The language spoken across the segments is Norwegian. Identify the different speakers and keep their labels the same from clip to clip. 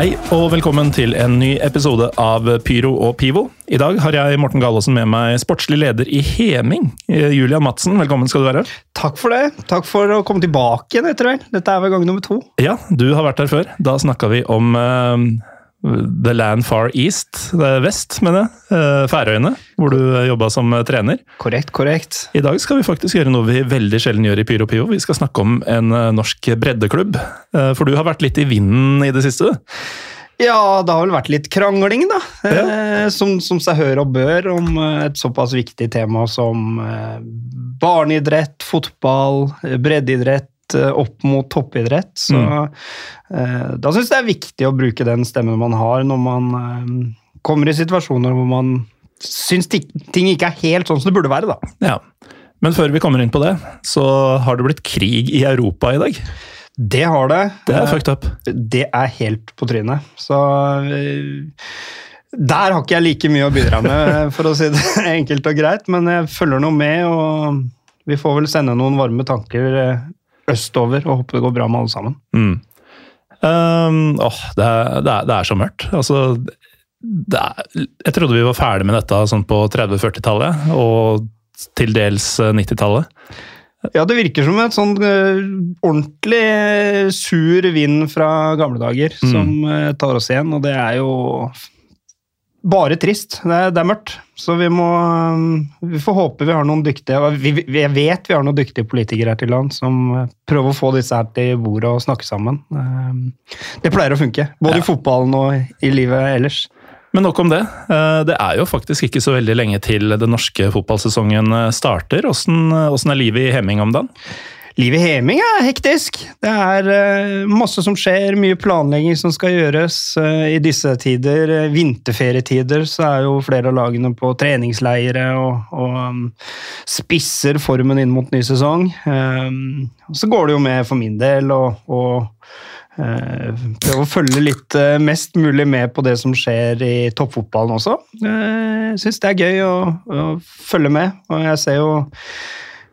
Speaker 1: Hei og velkommen til en ny episode av Pyro og Pivo. I dag har jeg Morten Galaasen med meg, sportslig leder i Heming. Eh, Julian Madsen, velkommen skal du være.
Speaker 2: Takk for det. Takk for å komme tilbake igjen etter hvert. Dette er vel gang nummer to.
Speaker 1: Ja, du har vært her før. Da snakka vi om uh, The Land Far East, det er vest, mener jeg. Uh, Færøyene, hvor du jobba som trener.
Speaker 2: Korrekt, korrekt.
Speaker 1: I dag skal vi faktisk gjøre noe vi veldig sjelden gjør i Pyro Pio. Vi skal snakke om en uh, norsk breddeklubb. For du har vært litt i vinden i det siste?
Speaker 2: Ja, det har vel vært litt krangling, da. Ja. Eh, som, som, seg hør og bør, om eh, et såpass viktig tema som eh, barneidrett, fotball, breddeidrett opp mot toppidrett. Så mm. da syns jeg det er viktig å bruke den stemmen man har når man kommer i situasjoner hvor man syns ting ikke er helt sånn som det burde være, da.
Speaker 1: Ja. Men før vi kommer inn på det, så har det blitt krig i Europa i dag.
Speaker 2: Det har det.
Speaker 1: Det er fucked up.
Speaker 2: Det er helt på trynet. Så eh, der har ikke jeg like mye å bidra med, for å si det enkelt og greit. Men jeg følger noe med, og vi får vel sende noen varme tanker eh, østover og håpe det går bra med alle sammen.
Speaker 1: Mm. Um, åh, det er, det, er, det er, så mørkt. Altså, er, jeg trodde vi var ferdig med dette sånn på 30-40-tallet, og til dels 90-tallet. Eh,
Speaker 2: ja, det virker som et sånn uh, ordentlig sur vind fra gamle dager mm. som tar oss igjen, og det er jo bare trist. Det er, det er mørkt. Så vi må um, Vi får håpe vi har noen dyktige vi, vi, Jeg vet vi har noen dyktige politikere her til land som prøver å få disse her til bordet og snakke sammen. Uh, det pleier å funke. Både ja. i fotballen og i livet ellers.
Speaker 1: Men nok om det. Eh, det er jo faktisk ikke så veldig lenge til den norske fotballsesongen eh, starter. Åssen er livet i Heming om dagen?
Speaker 2: Livet i Heming er hektisk. Det er eh, masse som skjer, mye planlegging som skal gjøres. I disse tider, vinterferietider, så er jo flere av lagene på treningsleire og, og um, spisser formen inn mot ny sesong. Så går det jo med for min del Eh, prøve å følge litt eh, mest mulig med på det som skjer i toppfotballen også. Eh, jeg syns det er gøy å, å, følge med, og jeg ser jo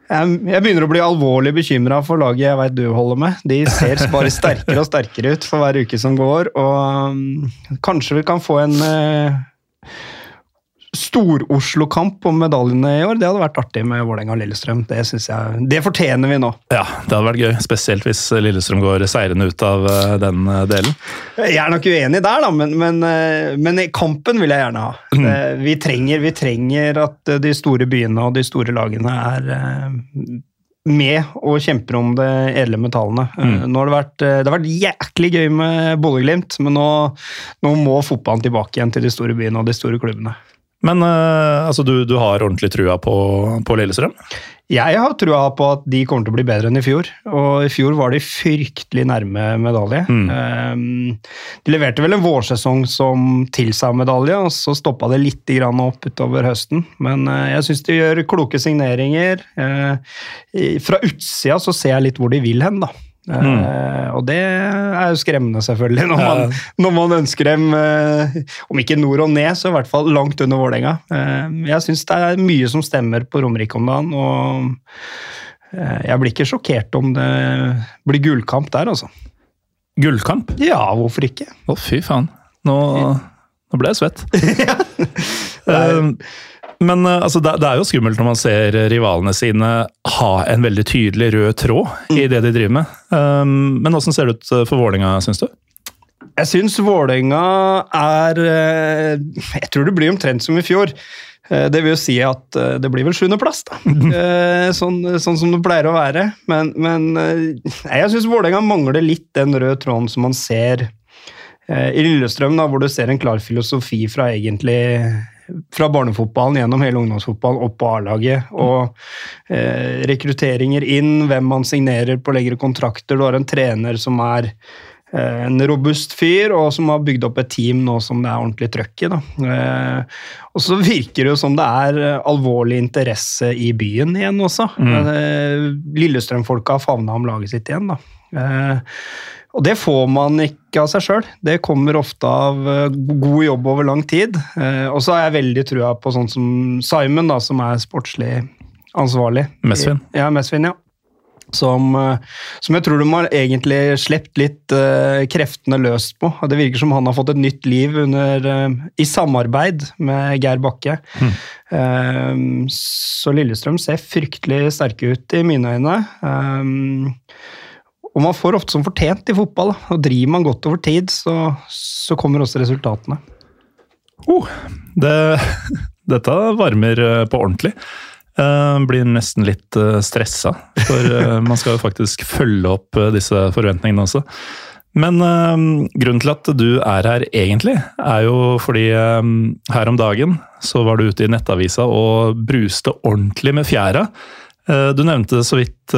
Speaker 2: jeg, begynner å bli alvorlig bekymra for laget jeg veit du holder med. De ser bare sterkere og sterkere ut for hver uke som går, og um, kanskje vi kan få en uh, Stor-Oslo-kamp om medaljene i år, det hadde vært artig med Vålerenga og Lillestrøm. Det, jeg, det fortjener vi nå.
Speaker 1: Ja, det hadde vært gøy. Spesielt hvis Lillestrøm går seirende ut av eh, den eh, delen.
Speaker 2: Jeg er nok uenig der, da, men, men, eh, men kampen vil jeg gjerne ha. Mm. Vi, trenger, vi trenger at de store byene og de store lagene er med og kjemper om det edle metallene. Mm. Nå har det, vært, det har vært jæklig gøy med Bodø-Glimt, men nå, nå, må fotballen tilbake igjen til de store byene og de store klubbene.
Speaker 1: Men uh, altså, du, du, har ordentlig trua på, på Lillestrøm?
Speaker 2: Jeg har trua på at de kommer til å bli bedre enn i fjor. Og i fjor var de fryktelig nærme medalje. Mm. Um, de leverte vel en vårsesong som tilsa medalje, og så stoppa det litt opp utover høsten. Men uh, jeg syns de gjør kloke signeringer. Uh, fra utsida så ser jeg litt hvor de vil hen, da. Mm. Uh, og det er jo skremmende, selvfølgelig, når man, når man ønsker dem, uh, om ikke nord og ned, så i hvert fall langt under Vålerenga. Uh, jeg syns det er mye som stemmer på Romerike om dagen, og jeg blir ikke sjokkert om det blir gullkamp der, altså.
Speaker 1: Gullkamp?
Speaker 2: Ja, hvorfor ikke?
Speaker 1: Å, fy faen. Nå, nå ble jeg svett. ja. Men eh, altså, det, er jo skummelt når man ser rivalene sine ha en veldig tydelig rød tråd mm. i det de driver med. Um, men åssen ser det ut for Vålinga, syns du?
Speaker 2: Jeg syns Vålerenga er eh, Jeg tror det blir omtrent som i fjor. Eh, det vil jo si at det blir vel sjuendeplass, da. Sånn, sånn, som det pleier å være. Men, men jeg syns Vålerenga mangler litt den røde tråden som man ser i Lillestrøm, da, hvor du ser en klar filosofi fra egentlig fra barnefotballen gjennom hele ungdomsfotballen opp på A-laget. Og eh, rekrutteringer inn, hvem man signerer på lengre kontrakter. Du har en trener som er eh, en robust fyr, og som har bygd opp et team nå som det er ordentlig trøkk i. Eh, og så virker det jo som det er eh, alvorlig interesse i byen igjen også. Mm. Eh, Lillestrøm-folka har favna om laget sitt igjen. da. Og det får man ikke av seg sjøl. Det kommer ofte av eh, god jobb over lang tid. Eh, og så har jeg veldig trua på sånn som Simon, da, som er sportslig ansvarlig.
Speaker 1: Mesvin.
Speaker 2: Ja, Mesvin, ja. Som, eh, som, jeg tror de har egentlig sluppet litt uh, kreftene løst på. Det virker som han har fått et nytt liv under, uh, i samarbeid med Geir Bakke. Mm. Uh, så Lillestrøm ser fryktelig sterke ut i mine øyne. Um, og man får ofte som fortjent i fotball. og Driver man godt over tid, så, så kommer også resultatene.
Speaker 1: Oh, det, dette varmer på ordentlig. Uh, blir nesten litt uh, stressa, for uh, man skal jo faktisk følge opp disse forventningene også. Men grunnen til at du er her egentlig, er jo fordi her om dagen så var du ute i Nettavisa og bruste ordentlig med fjæra. du nevnte så vidt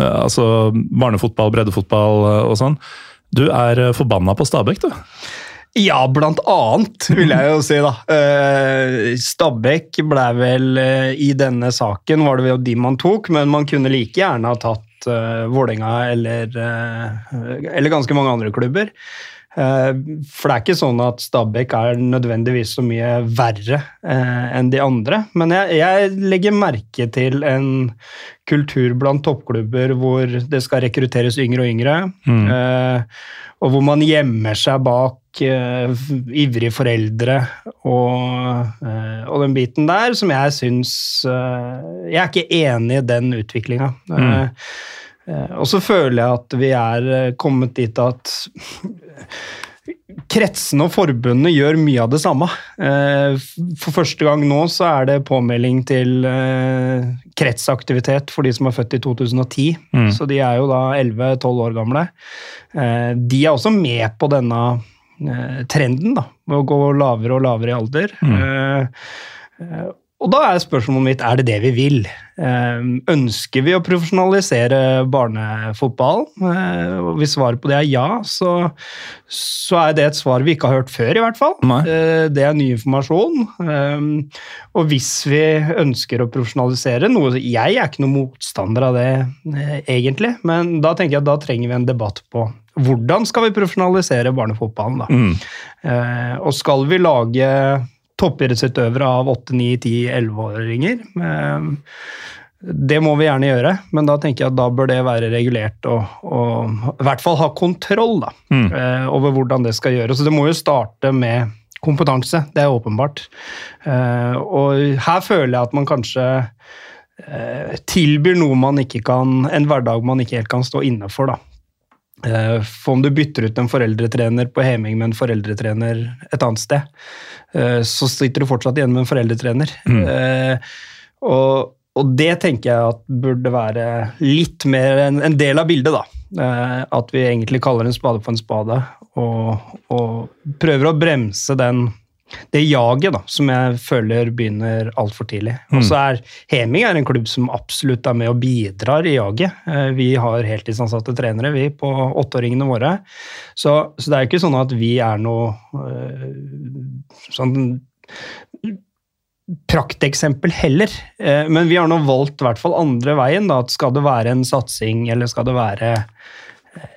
Speaker 1: altså barnefotball, breddefotball og sånn. Du er forbanna på Stabæk, du?
Speaker 2: Ja, blant annet, vil jeg jo si, da. Uh, Stabæk ble vel I denne saken var det jo de man tok, men man kunne like gjerne ha tatt Vålerenga eller, eller ganske mange andre klubber. For det er ikke sånn at Stabæk er nødvendigvis så mye verre enn de andre. Men jeg, jeg, legger merke til en kultur blant toppklubber hvor det skal rekrutteres yngre og yngre. Mm. og hvor man gjemmer seg bak ivrige foreldre og, og, den biten der, som jeg syns Jeg er ikke enig i den utviklinga. Mm. Og så føler jeg at vi er kommet dit at kretsene og forbundene gjør mye av det samme. For første gang nå så er det påmelding til kretsaktivitet for de som er født i 2010. Mm. Så de er jo da 11-12 år gamle. De er også med på denne Eh, trenden, da, med å gå lavere og lavere i alder. Mm. Eh, eh, og da er spørsmålet mitt er det det vi vil. Ønsker vi å profesjonalisere barnefotball? Hvis svaret på det er ja, så, så, er det et svar vi ikke har hørt før, i hvert fall. Nei. Det er ny informasjon. Og hvis vi ønsker å profesjonalisere, noe jeg er ikke noen motstander av det egentlig, men da tenker jeg at da trenger vi en debatt på hvordan skal vi profesjonalisere barnefotballen, da? Mm. Eh, og skal vi lage toppidrettsutøvere av 8, 9, 10, 11-åringer? Eh, det må vi gjerne gjøre, men da tenker jeg at da bør det være regulert og, og i hvert fall ha kontroll da, mm. eh, over hvordan det skal gjøres. Så det må jo starte med kompetanse, det er åpenbart. Eh, og her føler jeg at man kanskje eh, tilbyr noe man ikke kan, en hverdag man ikke helt kan stå inne for. da. Eh, for om du bytter ut en foreldretrener på Heming med en foreldretrener et annet sted, eh, så sitter du fortsatt igjen med en foreldretrener. Mm. Eh, og, og, det tenker jeg at burde være litt mer en, en del av bildet, da. At vi egentlig kaller en spade for en spade, og, og prøver å bremse den det jaget da, som jeg føler begynner altfor tidlig. Mm. Og så er Heming er en klubb som absolutt er med og bidrar i jaget. Eh, vi har heltidsansatte trenere vi på åtteåringene våre. Så, så, det er jo ikke sånn at vi er noe øh, sånn prakteksempel heller. Eh, men vi har nå valgt i hvert fall andre veien. Da, at skal det være en satsing, eller skal det være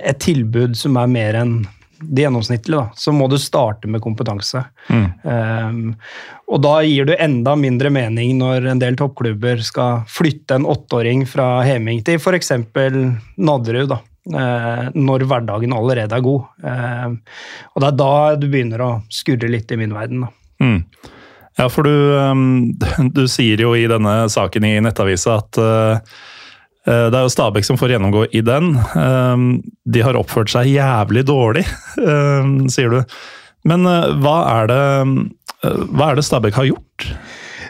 Speaker 2: et tilbud som er mer enn det gjennomsnittlige, da, så må du starte med kompetanse. Mm. Um, og da gir du enda mindre mening når en del toppklubber skal flytte en åtteåring fra Heming til f.eks. Nadderud, da, uh, når hverdagen allerede er god. Uh, og det er da du begynner å skurre litt i min verden. Da. Mm.
Speaker 1: Ja, for du, um, du, sier jo i denne saken i Nettavisa at uh, det er jo Stabæk som får gjennomgå i den. Eh, de har oppført seg jævlig dårlig, eh, sier du. Men hva er det, hva er det Stabæk har gjort?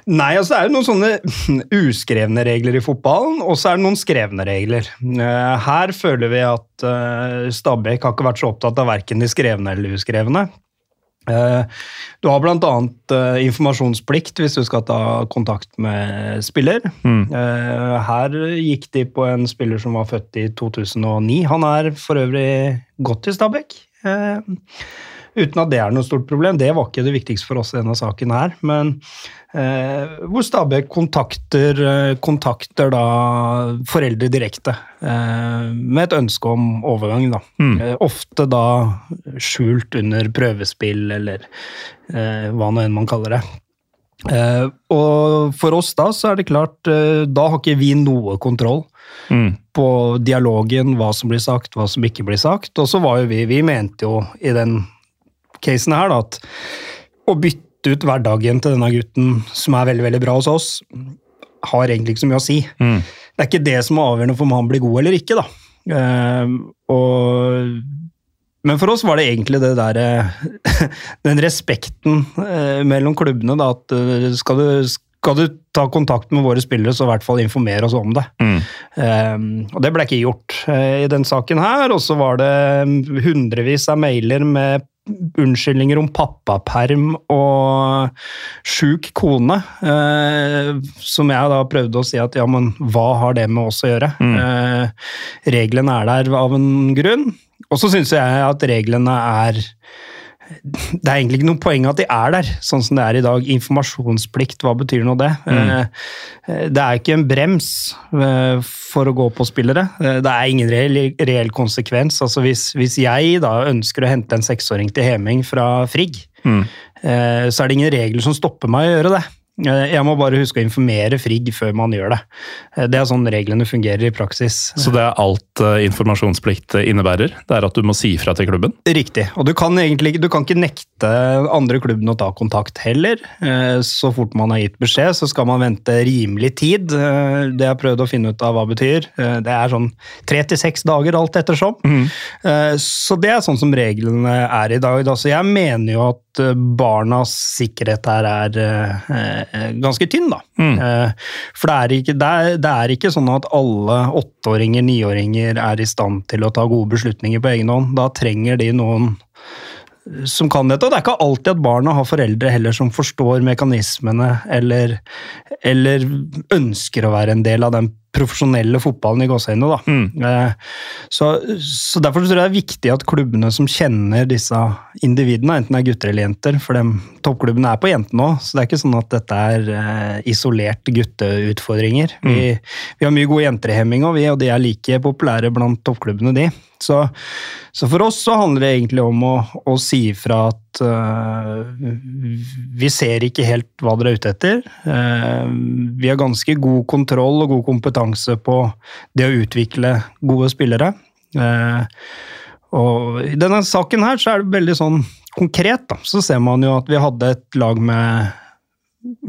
Speaker 2: Nei, altså Det er jo noen sånne uskrevne regler i fotballen, og så er det noen skrevne regler. Her føler vi at Stabæk har ikke vært så opptatt av verken de skrevne eller uskrevne. Eh, du har bl.a. Eh, informasjonsplikt hvis du skal ta kontakt med spiller. Mm. Eh, her gikk de på en spiller som var født i 2009. Han er for øvrig godt i Stabæk. Uten at det er noe stort problem. Det var ikke det viktigste for oss i denne saken her. Men eh, hvor Stabæk kontakter, eh, kontakter da foreldre direkte eh, med et ønske om overgang. Da. Mm. Eh, ofte da skjult under prøvespill eller eh, hva nå enn man kaller det. Eh, og for oss da, så er det klart eh, Da har ikke vi noe kontroll
Speaker 1: Mm.
Speaker 2: på dialogen, hva som blir sagt, hva som ikke blir sagt. Og så var jo vi Vi mente jo i den casen her da, at å bytte ut hverdagen til denne gutten, som er veldig, veldig bra hos oss, har egentlig ikke så mye å si.
Speaker 1: Mm.
Speaker 2: Det er ikke det som er avgjørende for om han blir god eller ikke, da. Uh, og, men for oss var det egentlig det der eh, Den respekten uh, mellom klubbene, da, at uh, skal du, skal du ta kontakt med våre spillere, så i hvert fall informere oss om det.
Speaker 1: Mm.
Speaker 2: Eh, og det ble ikke gjort i den saken her, og så var det hundrevis av mailer med unnskyldninger om pappaperm og sjuk kone, eh, som jeg da prøvde å si at ja, men hva har det med oss å gjøre?
Speaker 1: Mm.
Speaker 2: Eh, reglene er der av en grunn, og så syns jeg at reglene er det er egentlig ikke noe poeng at de er der, sånn som det er i dag. Informasjonsplikt, hva betyr nå det?
Speaker 1: Mm.
Speaker 2: Eh, Det er ikke en brems eh, for å gå på spillere. Eh, Det er ingen reell, reell konsekvens. Altså hvis, hvis jeg da ønsker å hente en seksåring til Heming fra Frigg,
Speaker 1: Mm.
Speaker 2: eh, så er det ingen regler som stopper meg å gjøre det. Eh, Jeg må bare huske å informere Frigg før man gjør det. Eh, Det er sånn reglene fungerer i praksis.
Speaker 1: Så det er alt eh, informasjonsplikt innebærer? Det er at du må si fra til klubben?
Speaker 2: Riktig. Og du kan egentlig du kan ikke nekte andre klubben å ta kontakt heller. Så fort man har gitt beskjed, så skal man vente rimelig tid. Det Det har jeg prøvd å finne ut av hva det betyr. Det er sånn tre til seks dager, alt ettersom. Mm. Så det er sånn som reglene er i dag. Så jeg mener jo at eh, barnas sikkerhet her er eh, eh, ganske tynn, da.
Speaker 1: Mm.
Speaker 2: Eh, For det er, ikke, det, er, det er ikke sånn at alle åtteåringer, niåringer er i stand til å ta gode beslutninger på egen hånd. Da trenger de noen som kan dette. Og det er ikke alltid at barna har foreldre heller som forstår mekanismene eller, eller ønsker å være en del av den profesjonelle fotballen i gåseøynene. da.
Speaker 1: Mm.
Speaker 2: Eh, Så, så Derfor tror jeg det er viktig at klubbene som kjenner disse individene, enten det er gutter eller jenter, for dem, toppklubbene er på jentene òg, så det er ikke sånn at dette er eh, isolert gutteutfordringer. Vi, vi har mye gode jenter i Hemming, og, vi, og de er like populære blant toppklubbene, de. Så, så for oss så handler det egentlig om å, å si ifra at eh, vi ser ikke helt hva dere er ute etter. Eh, vi har ganske god kontroll og god kompetanse på det å utvikle gode spillere. Eh, og I denne saken her så er det veldig sånn konkret. da, Så ser man jo at vi hadde et lag med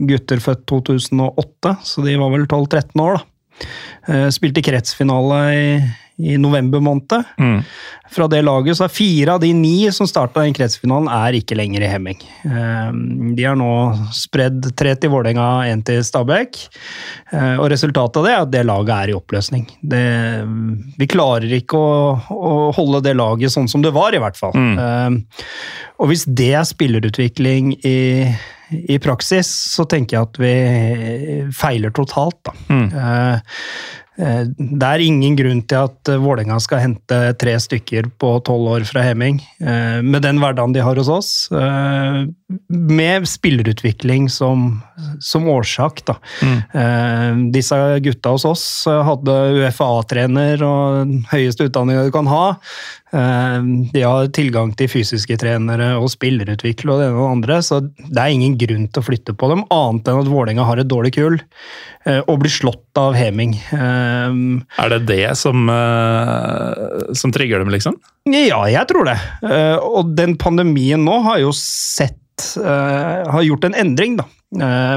Speaker 2: gutter født 2008, så de var vel 12-13 år. da. Spilte kretsfinale i, i november måned.
Speaker 1: Mm.
Speaker 2: Fra det laget så er fire av de ni som starta den kretsfinalen, er ikke lenger i Hemming. Eh, De har nå spredd tre til Vålerenga, én til Stabæk. Eh, Og resultatet av det er at det laget er i oppløsning. Det, vi klarer ikke å, å holde det laget sånn som det var, i hvert fall.
Speaker 1: Mm.
Speaker 2: Eh, Og hvis det er spillerutvikling i, i praksis, så tenker jeg at vi feiler totalt, da.
Speaker 1: Mm.
Speaker 2: Eh, Det er ingen grunn til at eh, Vålerenga skal hente tre stykker på tolv år fra Heming, eh, med den hverdagen de har hos oss, med spillerutvikling som, som årsak. Da.
Speaker 1: Mm.
Speaker 2: Disse gutta hos oss hadde UFA-trener og den høyeste utdanninga du kan ha. Eh, De har tilgang til fysiske trenere og spillerutvikler og det ene og det andre, så det er ingen grunn til å flytte på dem, annet enn at Vålerenga har et dårlig kull eh, og blir slått av Heming. Eh,
Speaker 1: Er det det som, som trigger dem, liksom?
Speaker 2: Ja, jeg tror det. Og den pandemien nå har jo sett Har gjort en endring, da.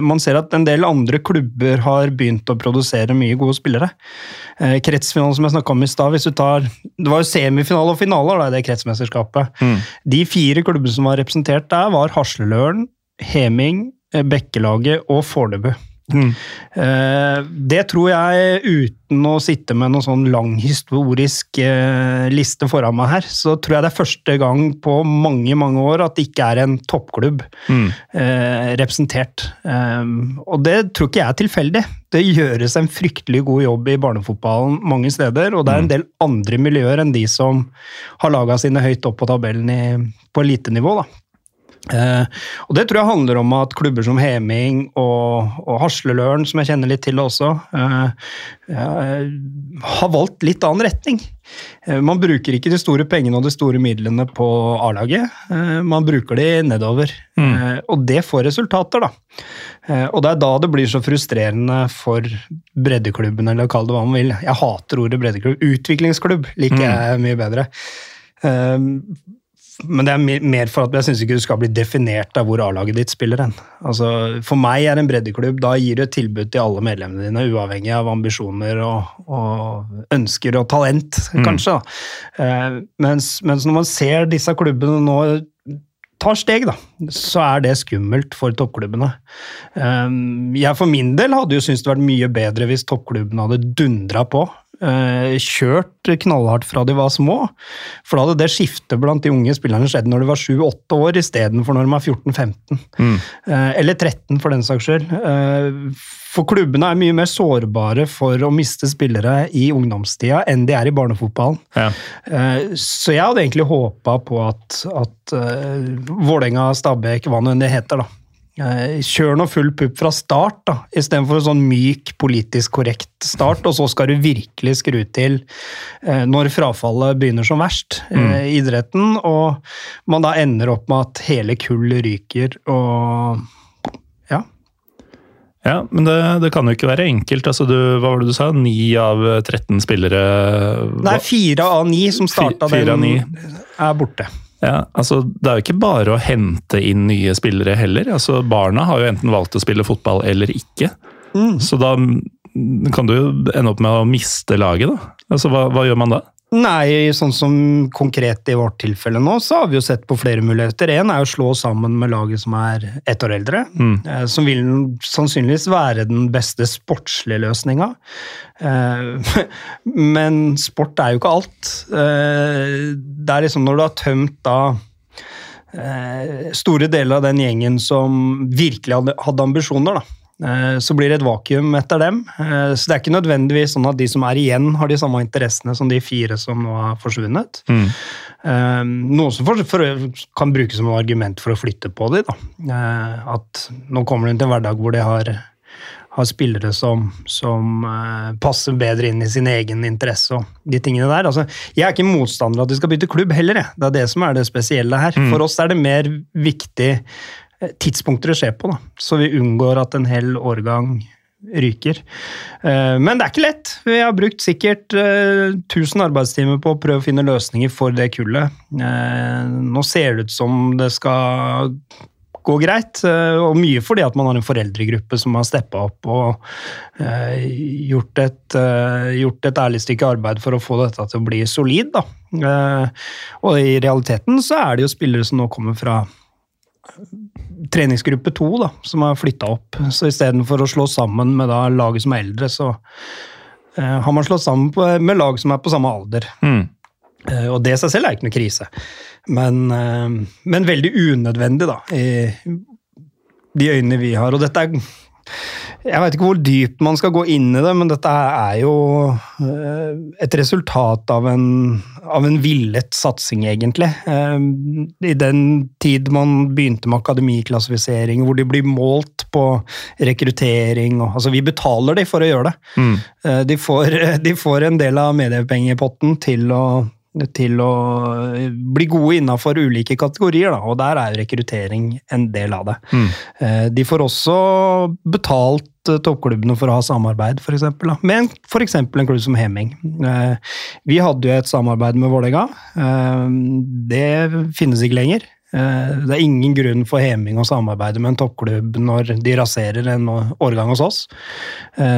Speaker 2: Man ser at en del andre klubber har begynt å produsere mye gode spillere. Eh, Kretsfinalen som jeg snakka om i stad, hvis du tar Det var jo semifinale og finaler da, i det kretsmesterskapet.
Speaker 1: Mm.
Speaker 2: De fire klubbene som var representert der, var Hasleløren, Heming, eh, Bekkelaget og Fornebu.
Speaker 1: Mm.
Speaker 2: Eh, Det tror jeg, uten å sitte med noen sånn lang historisk eh, liste foran meg her, så tror jeg det er første gang på mange, mange år at det ikke er en toppklubb
Speaker 1: Mm.
Speaker 2: eh, representert. Eh, og det tror ikke jeg er tilfeldig. Det gjøres en fryktelig god jobb i barnefotballen mange steder, og det er en del andre miljøer enn de som har laga sine høyt opp på tabellen i, på elitenivå. da. Eh, og Det tror jeg handler om at klubber som Heming og, og Hasleløren, som jeg kjenner litt til også, eh, eh, har valgt litt annen retning. Man bruker ikke de store pengene og de store midlene på A-laget, man bruker de nedover. Mm. Eh, og det får resultater, da. og det er da det blir så frustrerende for breddeklubben, eller kall det hva man vil. Jeg hater ordet breddeklubb. Utviklingsklubb liker mm. jeg mye bedre. Men det er mer for at jeg syns ikke du skal bli definert av hvor A-laget ditt spiller hen. Altså, for meg er en breddeklubb Da gir du et tilbud til alle medlemmene dine, uavhengig av ambisjoner og, og ønsker og talent, mm. kanskje. Eh, mens, mens, når man ser disse klubbene nå tar steg, da, så er det skummelt for toppklubbene. Eh, jeg for min del hadde jo syntes det vært mye bedre hvis toppklubbene hadde dundra på kjørt knallhardt fra de var små. For da hadde det skiftet blant de unge spillerne skjedd når de var 7-8 år, istedenfor når de er 14-15. Mm. Eh, eller 13, for den saks skyld. Eh, for klubbene er mye mer sårbare for å miste spillere i ungdomstida enn de er i barnefotballen. Ja. Så jeg hadde egentlig håpa på at, at Vålerenga, Stabæk, hva nå enn det heter, da Eh, kjør nå full pupp fra start, da, istedenfor en sånn myk, politisk korrekt start, og så skal du virkelig skru til eh, når frafallet begynner som verst i mm. idretten, og man da ender opp med at hele kull ryker og ja.
Speaker 1: Ja, men det, det, kan jo ikke være enkelt. Altså, du, hva var det du sa? Ni av 13 spillere
Speaker 2: Nei, fire av ni som starta den, er borte.
Speaker 1: Ja, altså Det er jo ikke bare å hente inn nye spillere heller. altså Barna har jo enten valgt å spille fotball eller ikke. Mm. Så da kan du jo ende opp med å miste laget, da. Altså Hva, hva gjør man da?
Speaker 2: Nei, sånn som konkret i vårt tilfelle nå, så har vi jo sett på flere muligheter. Én er å slå sammen med laget som er ett år eldre. Mm. Eh, som vil sannsynligvis være den beste sportslige løsninga. Eh, men sport er jo ikke alt. Eh, det er liksom når du har tømt da store deler av den gjengen som virkelig hadde, ambisjoner, da så blir det et vakuum etter dem. Eh, så det er ikke nødvendigvis sånn at de som er igjen, har de samme interessene som de fire som nå har forsvunnet. Mm. Eh, noe som for, for, kan brukes som argument for å flytte på dem. At nå kommer de til en hverdag hvor de har, har spillere som, som passer bedre inn i sin egen interesse og de tingene der. Altså, jeg er ikke motstander av at de skal bytte klubb heller, jeg. Det er det som er det spesielle her. Mm. For oss er det mer viktig tidspunkter det skjer på, da, så vi unngår at en hel årgang ryker. Eh, men det er ikke lett. Vi har brukt sikkert 1000 eh, arbeidstimer på å prøve å finne løsninger for det kullet. Eh, nå ser det ut som det skal gå greit, og mye fordi at man har en foreldregruppe som har steppa opp og gjort et, gjort et, ærlig stykke arbeid for å få dette til å bli solid. Da. Og i realiteten så er det jo spillere som nå kommer fra treningsgruppe to da, som har flytta opp. Så istedenfor å slå sammen med da laget som er eldre, så uh, har man slått sammen på, med lag som er på samme alder. Mm. Uh, og det i seg selv er ikke noe krise, men, uh, men veldig unødvendig, da, i de øynene vi har. Og dette er jeg vet ikke hvor dypt man skal gå inn i det, men dette er jo eh, et resultat av en, av en villet satsing, egentlig. Eh, I den tid man begynte med akademiklassifisering, hvor de blir målt på rekruttering og Altså, vi betaler de for å gjøre det. Mm. Eh, de, får, de får en del av mediepengepotten til å til å bli gode innafor ulike kategorier, da, og der er rekruttering en del av det. Mm. Eh, de får også betalt eh, toppklubbene for å ha samarbeid, da. med f.eks. en klubb som Heming. Eh, vi hadde jo et samarbeid med Vålerenga. Det finnes ikke lenger. Det er ingen grunn for Heming å samarbeide med en toppklubb når de raserer en årgang hos oss.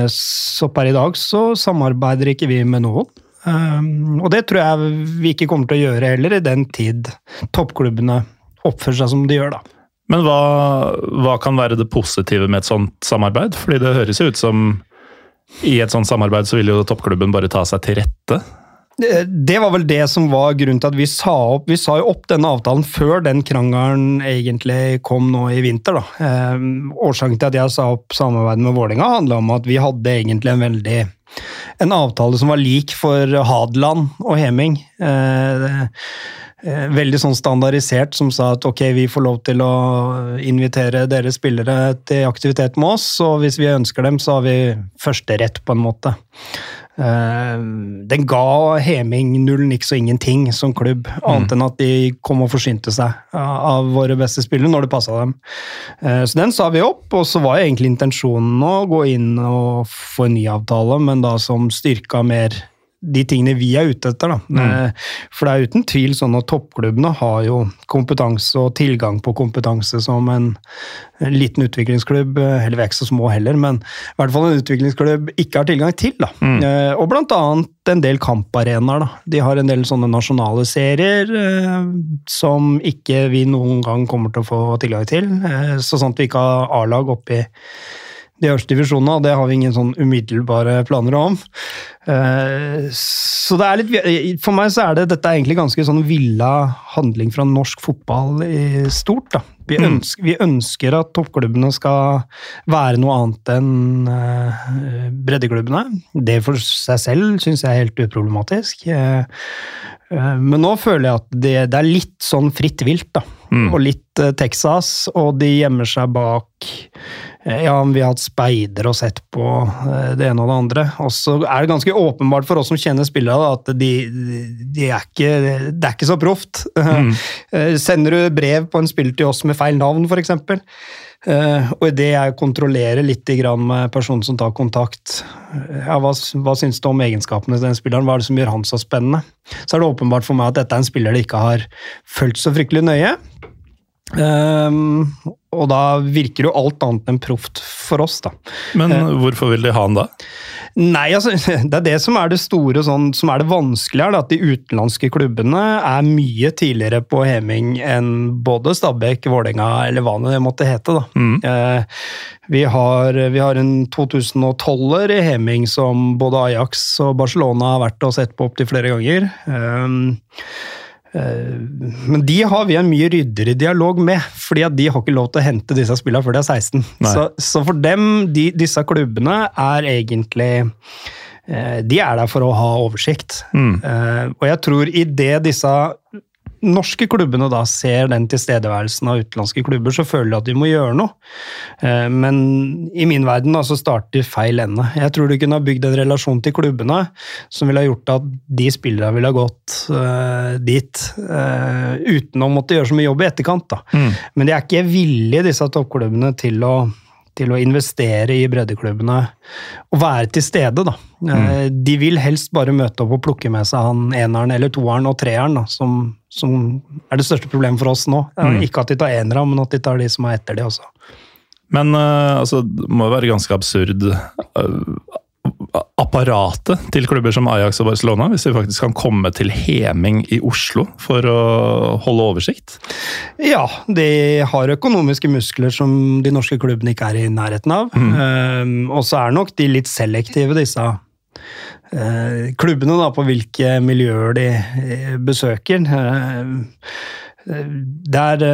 Speaker 2: Så per i dag så samarbeider ikke vi med noen. Um, og det tror jeg vi ikke kommer til å gjøre heller, i den tid toppklubbene oppfører seg som de gjør, da.
Speaker 1: Men hva, hva, kan være det positive med et sånt samarbeid? Fordi det høres jo ut som i et sånt samarbeid så vil jo toppklubben bare ta seg til rette.
Speaker 2: Det var vel det som var grunnen til at vi sa opp Vi sa jo opp denne avtalen før den krangelen egentlig kom nå i vinter. da. Eh, årsaken til at jeg sa opp samarbeidet med Vålinga handla om at vi hadde egentlig en veldig en avtale som var lik for Hadeland og Heming. Eh, eh, veldig sånn standardisert som sa at ok, vi får lov til å invitere dere spillere til aktivitet med oss, og hvis vi ønsker dem, så har vi første rett, på en måte. Eh, den ga Heming null niks og ingenting som klubb, annet mm. enn at de kom og forsynte seg av våre beste spillere når det passa dem. Eh, så den sa vi opp, og så var egentlig intensjonen å gå inn og få en ny avtale, men da som styrka mer de tingene vi er ute etter. Da. Mm. Eh, for det er uten tvil sånn at toppklubbene har jo kompetanse og tilgang på kompetanse som en, en liten utviklingsklubb, eh, eller vi er ikke så små heller, men i hvert fall en utviklingsklubb ikke har tilgang til. Da. Mm. Eh, og blant annet en del kamparenaer. De har en del sånne nasjonale serier eh, som ikke vi noen gang kommer til å få tilgang til. Eh, så sant vi ikke har A-lag oppi de øverste divisjonene, og det har vi ingen sånn umiddelbare planer om. Eh, så det er litt For meg så er det dette er egentlig ganske sånn villa handling fra norsk fotball i stort. da. Vi mm. ønsker, vi ønsker at toppklubbene skal være noe annet enn eh, breddeklubbene. Det for seg selv syns jeg er helt uproblematisk. Eh, men nå føler jeg at det, det er litt sånn fritt vilt, da. Mm. Og litt Texas, og de gjemmer seg bak ja, vi har hatt speider og sett på eh, det ene og det andre. Og så er det ganske åpenbart for oss som kjenner spillere, at de, de er ikke, det er ikke så proft. Mm. Eh, sender du brev på en spiller til oss med feil navn, f.eks., og idet jeg kontrollerer litt med personen som tar kontakt ja, hva, hva syns du om egenskapene til den spilleren, hva er det som gjør han så spennende? Så er det åpenbart for meg at dette er en spiller de ikke har fulgt så fryktelig nøye. Um, og da virker jo alt annet enn proft for oss, da.
Speaker 1: Men uh, hvorfor vil de ha han da?
Speaker 2: Nei, altså, Det er det som er det store, sånn, som er det vanskelige her. At de utenlandske klubbene er mye tidligere på heming enn både Stabæk, Vålerenga eller hva det måtte hete. da. Mm. Uh, vi, har, vi, har, en 2012-er i heming som både Ajax og Barcelona har vært og sett på opptil flere ganger. Eh, men de har vi en mye ryddigere dialog med, fordi at de har ikke lov til å hente disse spillene før de er 16. Så, så, for dem, de, disse klubbene, er egentlig eh, De er der for å ha oversikt. Mm. Eh, og jeg tror i det disse norske klubbene da ser den tilstedeværelsen av utenlandske klubber, så føler de at de må gjøre noe. Eh, men i min verden da, så starter de feil ende. Jeg tror du kunne ha bygd en relasjon til klubbene som ville ha gjort at de spillerne ville ha gått uh, dit uh, uten å måtte gjøre så mye jobb i etterkant. Da. Mm. Men de er ikke villige, disse toppklubbene, til å til å investere i breddeklubbene og være til stede. da. Mm. De vil helst bare møte opp og plukke med seg han eneren eller toeren og treeren, da, som, som, er det største problemet for oss nå. Mm. Ikke at de tar enere, men at de tar de som er etter de også.
Speaker 1: Men uh, altså, det må jo være ganske absurd uh, apparatet til klubber som Ajax og Barcelona, hvis vi faktisk kan komme til heming i Oslo for å holde oversikt?
Speaker 2: Ja, de har økonomiske muskler som de norske klubbene ikke er i nærheten av. Mm. Um, og så er nok de litt selektive, disse uh, klubbene, da, på hvilke miljøer de uh, besøker. Uh, der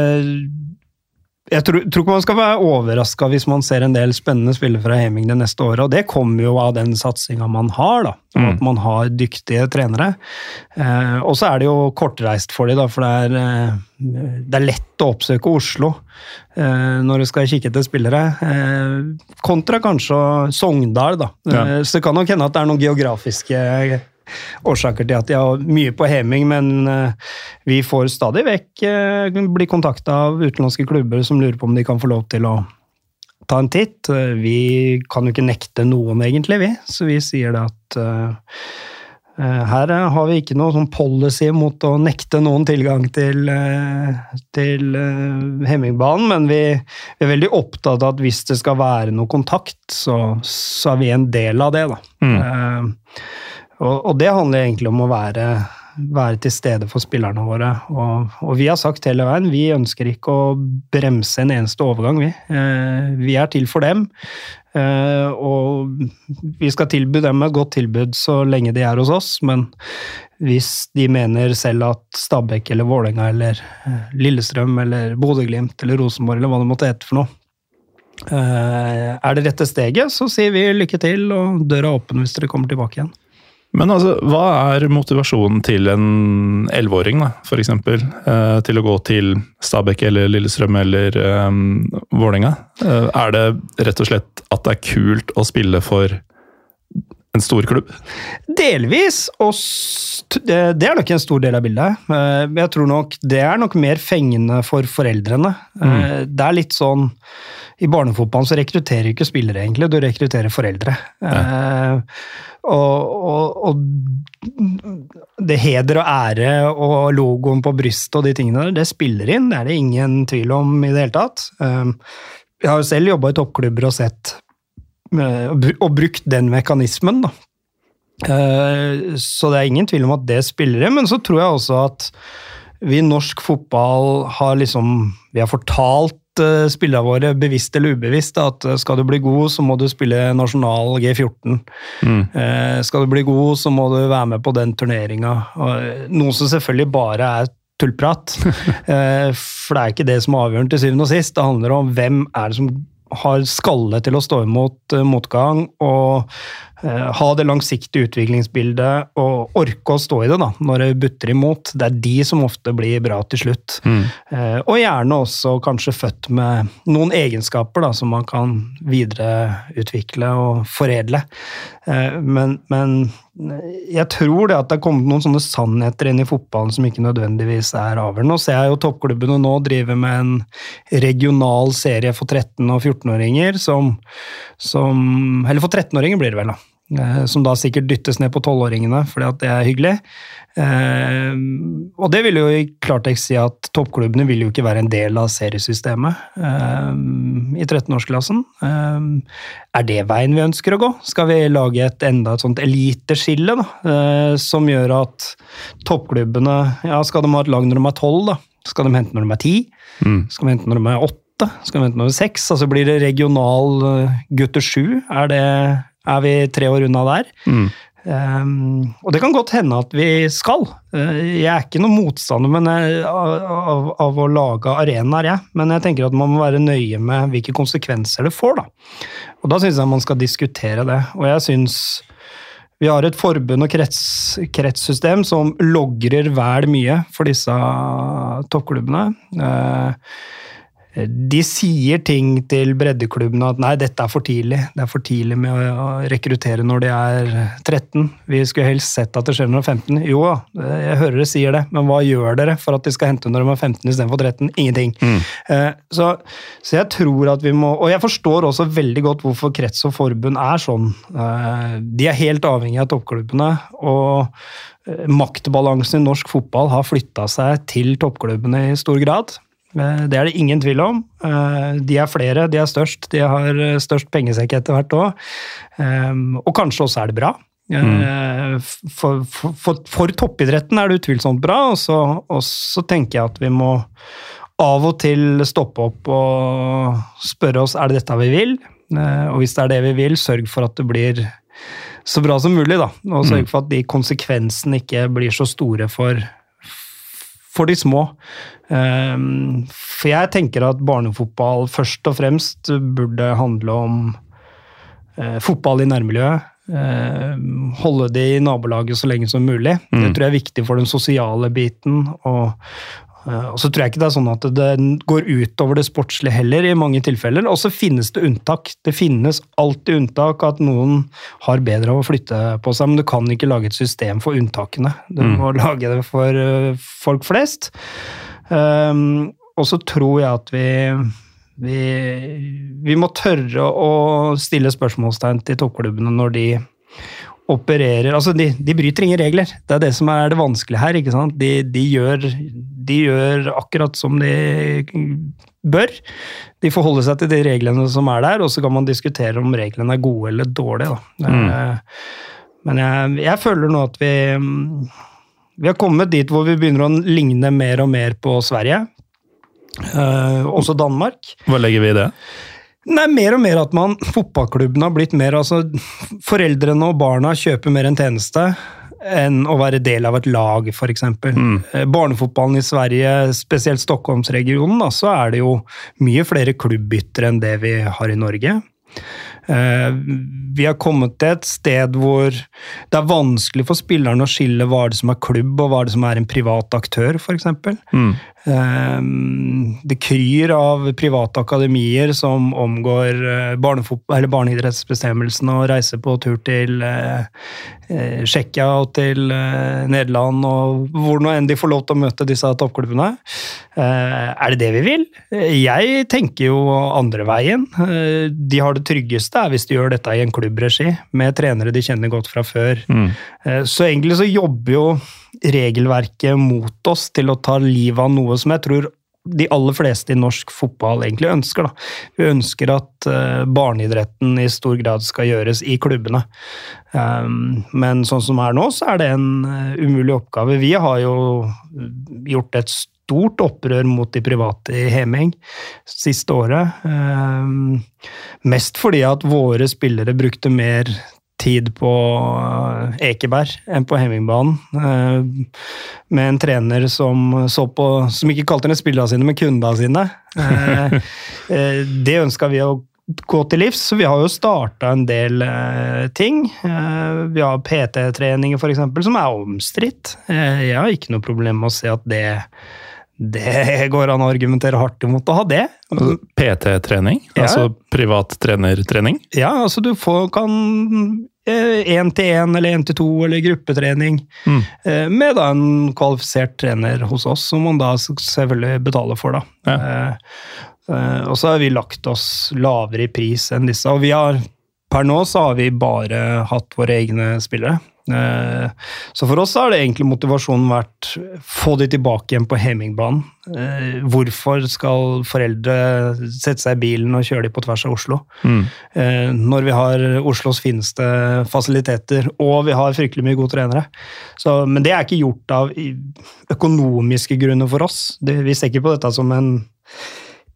Speaker 2: jeg tror, tror, ikke man skal være overraska hvis man ser en del spennende spillere fra Heming det neste året. og Det kommer jo av den satsinga man har, da, mm. at man har dyktige trenere. Eh, og så er det jo kortreist for dem, da, for det er, eh, det er, lett å oppsøke Oslo eh, når du skal kikke etter spillere. Eh, kontra kanskje Sogndal, da. Ja. Eh, så det kan nok hende at det er noen geografiske årsaker til at de har mye på heming, men eh, vi får stadig vekk eh, bli kontakta av utenlandske klubber som lurer på om de kan få lov til å ta en titt. Eh, vi kan jo ikke nekte noen, egentlig, vi, så vi sier det at her har vi ikke noe sånn policy mot å nekte noen tilgang til, til Hemmingbanen, men vi, vi, er veldig opptatt av at hvis det skal være noe kontakt, så, så er vi en del av det. da. Mm. Og, og, det handler egentlig om å være, være til stede for spillerne våre. Og, og, vi har sagt hele veien vi ønsker ikke å bremse en eneste overgang, vi. Eh, vi er til for dem. Eh, og vi skal tilby dem et godt tilbud så lenge de er hos oss, men hvis de mener selv at Stabæk eller Vålerenga eller eh, Lillestrøm eller Bodø-Glimt eller Rosenborg eller hva det måtte hete for noe, eh, er det rette steget, så sier vi lykke til, og døra er åpen hvis dere kommer tilbake igjen.
Speaker 1: Men altså, hva er motivasjonen til en elleveåring, f.eks., eh, til å gå til Stabæk eller Lillestrøm eller eh, Vålerenga? Eh, er det rett og slett at det er kult å spille for en stor klubb?
Speaker 2: Delvis, og det er nok en stor del av bildet. Eh, jeg tror nok det er nok mer fengende for foreldrene. Eh, mm. Det er litt sånn I barnefotballen så rekrutterer du ikke spillere, egentlig, du rekrutterer foreldre. Ja. Eh, og, og, og, det heder og ære og logoen på brystet og de tingene der, det spiller inn. Det er det ingen tvil om i det hele tatt. Jeg har jo selv jobba i toppklubber og sett og brukt den mekanismen, da. Eh, så det er ingen tvil om at det spiller inn, men så tror jeg også at vi i norsk fotball har liksom Vi har fortalt uh, spillerne våre, bevisst eller ubevisst, at uh, skal du bli god, så må du spille nasjonal G14. Mm. Uh, skal du bli god, så må du være med på den turneringa. Noe som selvfølgelig bare er tullprat. for det er ikke det som er avgjørende til syvende og sist. Det handler om hvem er det som har skalle til å stå imot motgang, og Eh, ha det langsiktige utviklingsbildet og orke å stå i det da, når det butter imot. Det er de som ofte blir bra til slutt. Mm. Eh, og gjerne også kanskje født med noen egenskaper da, som man kan videreutvikle og foredle. Eh, men, men jeg tror det at det er kommet noen sånne sannheter inn i fotballen som ikke nødvendigvis er avgjørende. Nå ser jeg jo toppklubbene nå drive med en regional serie for 13- og 14-åringer som, som Eller for 13-åringer blir det vel, da som da sikkert dyttes ned på tolvåringene fordi at det er hyggelig. Eh, og det vil jo i klartekst si at toppklubbene vil jo ikke være en del av seriesystemet eh, i 13-årsklassen. Er det veien vi ønsker å gå? Skal vi lage et enda et sånt eliteskille da, som gjør at toppklubbene ja, Skal de ha et lag når de er tolv? Skal de hente når de er ti? Mm. Skal de hente når de er åtte? Skal de hente når de er seks? Altså blir det regional gutter sju? Er det er vi tre år unna der. Mm. Um, og det kan godt hende at vi skal. Uh, jeg er ikke noen motstander men, uh, av, av, å lage arenaer, jeg. Men jeg tenker at man må være nøye med hvilke konsekvenser det får. Da. Og da syns jeg man skal diskutere det. Og jeg syns vi har et forbund og krets, kretssystem som logrer vel mye for disse toppklubbene. Uh, de sier ting til breddeklubbene at nei, dette er for tidlig. Det er for tidlig med å rekruttere når de er 13. Vi skulle helst sett at det skjer når de er 15. Jo jeg hører dere sier det, men hva gjør dere for at de skal hente når de er 15 istedenfor 13? Ingenting. Mm. Eh, så, så, jeg tror at vi må Og jeg forstår også veldig godt hvorfor krets og forbund er sånn. Eh, de er helt avhengig av toppklubbene. og eh, Maktbalansen i norsk fotball har flytta seg til toppklubbene i stor grad. Eh, det er det ingen tvil om. Eh, de er flere, de er størst. De har eh, størst pengesekk etter hvert òg. Og kanskje også er det bra. Mm. For, for, for, toppidretten er det utvilsomt bra, og så, og så, tenker jeg at vi må av og til stoppe opp og spørre oss er det dette vi vil. Og hvis det er det vi vil, sørg for at det blir så bra som mulig. da, Og sørg mm. for at de konsekvensene ikke blir så store for for de små. Ehm, for jeg tenker at barnefotball først og fremst burde handle om eh, fotball i nærmiljøet. Ehm, holde det i nabolaget så lenge som mulig. Mm. Det tror jeg er viktig for den sosiale biten. Og, og så tror jeg ikke det er sånn at det går utover det sportslige heller, i mange tilfeller. Og så finnes det unntak. Det finnes alltid unntak at noen har bedre av å flytte på seg, men du kan ikke lage et system for unntakene. Du mm. må lage det for eh, folk flest. Um, og så tror jeg at vi, vi, vi må tørre å stille spørsmålstegn til toppklubbene når de opererer Altså, de, de, bryter ingen regler. Det er det som er det vanskelige her. ikke sant? De, de, gjør, de gjør akkurat som de bør. De forholder seg til de reglene som er der, og så kan man diskutere om reglene er gode eller dårlige. Mm. Men jeg, jeg, føler nå at vi vi har kommet dit hvor vi begynner å ligne mer og mer på Sverige. Eh, også Danmark.
Speaker 1: Hva legger vi i det?
Speaker 2: Nei, mer og mer at man Fotballklubben har blitt mer altså Foreldrene og barna kjøper mer en tjeneste enn å være del av et lag, f.eks. Mm. Eh, barnefotballen i Sverige, spesielt Stockholmsregionen, da, så er det jo mye flere klubbbytter enn det vi har i Norge. Eh, vi har kommet til et sted hvor det er vanskelig for spillerne å skille hva det som er klubb og hva det som er en privat aktør, f.eks. Mm. Eh, det kryr av private akademier som omgår barneidrettsbestemmelsene og reiser på tur til Tsjekkia og til Nederland og hvor nå enn de får lov til å møte disse toppklubbene. Er det det vi vil? Jeg tenker jo andre veien. De har det tryggeste hvis de gjør dette i en klubbregi, med trenere de kjenner godt fra før. Mm. Eh, så egentlig så jobber jo regelverket mot oss til å ta livet av noe som jeg tror de aller fleste i norsk fotball egentlig ønsker. Da. Vi ønsker at uh, barneidretten i stor grad skal gjøres i klubbene. Um, men sånn som det er nå, så er det en uh, umulig oppgave. Vi har jo gjort et stort opprør mot de private i Heming siste året. Um, mest fordi at våre spillere brukte mer tid på eh, Ekeberg enn på Hemmingbanen. Ehm, med en trener som, på, som ikke kalte ned spillerne sine, men kundene sine. Eh, det ønska vi å gå til livs. Så vi har jo starta en del eh, ting. Eh, vi har PT-treninger f.eks. som er omstridt. Eh, jeg har ikke noe problem med å se at det det går an å argumentere hardt imot å ha det.
Speaker 1: PT-trening? Ja. Altså privat trenertrening?
Speaker 2: Ja, altså du får, kan én til én eller én til to eller gruppetrening mm. Eh, med da en kvalifisert trener hos oss, som man da selvfølgelig betaler for. da. Ja. Eh, eh, og så har vi lagt oss lavere i pris enn disse. Og vi har, per nå så har vi bare hatt våre egne spillere. Eh, så for oss har det egentlig motivasjonen vært få de tilbake igjen på Hemingbanen. Eh, hvorfor skal foreldre sette seg i bilen og kjøre de på tvers av Oslo? Mm. Eh, når vi har Oslos fineste fasiliteter, og vi har fryktelig mye gode trenere. Så, men det er ikke gjort av økonomiske grunner for oss. vi ser ikke på dette som en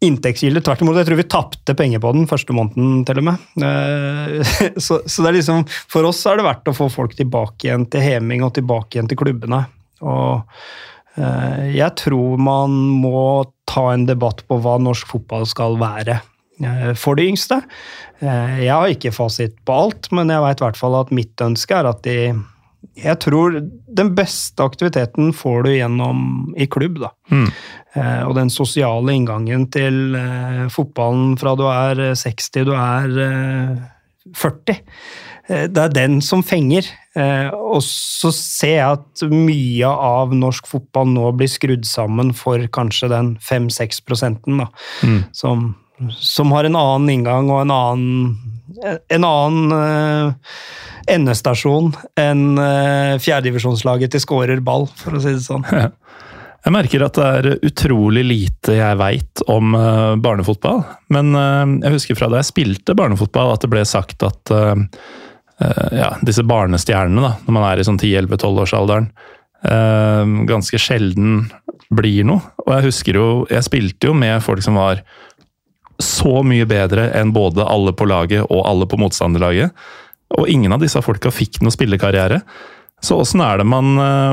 Speaker 2: inntektskilde. Tvert imot, jeg tror vi tapte penger på den første måneden, til og med. Eh, så, så, det er liksom, for oss er det verdt å få folk tilbake igjen til Heming og tilbake igjen til klubbene. Og eh, jeg tror man må ta en debatt på hva norsk fotball skal være eh, for de yngste. Jeg har ikke fasit på alt, men jeg veit i hvert fall at mitt ønske er at de jeg tror den beste aktiviteten får du gjennom i klubb. da. Mm. Eh, og den sosiale inngangen til eh, fotballen fra du er 60 eh, du er eh, 40. Eh, det er den som fenger. Eh, og så ser jeg at mye av norsk fotball nå blir skrudd sammen for kanskje den 5-6 prosenten da, mm. som, som, har en annen inngang og en annen, en annen endestasjon enn uh, fjerdedivisjonslaget til skårer ball, for å si det sånn.
Speaker 1: Jeg merker at det er utrolig lite jeg veit om uh, barnefotball. Men jeg husker fra da jeg spilte barnefotball at det ble sagt at ja, disse barnestjernene, da, når man er i sånn 10-11-12-årsalderen, ganske sjelden blir noe. Og jeg husker jo Jeg spilte jo med folk som var så mye bedre enn både alle på laget og alle på motstanderlaget. Og ingen av disse folka fikk noe spillekarriere. Så åssen er det man uh,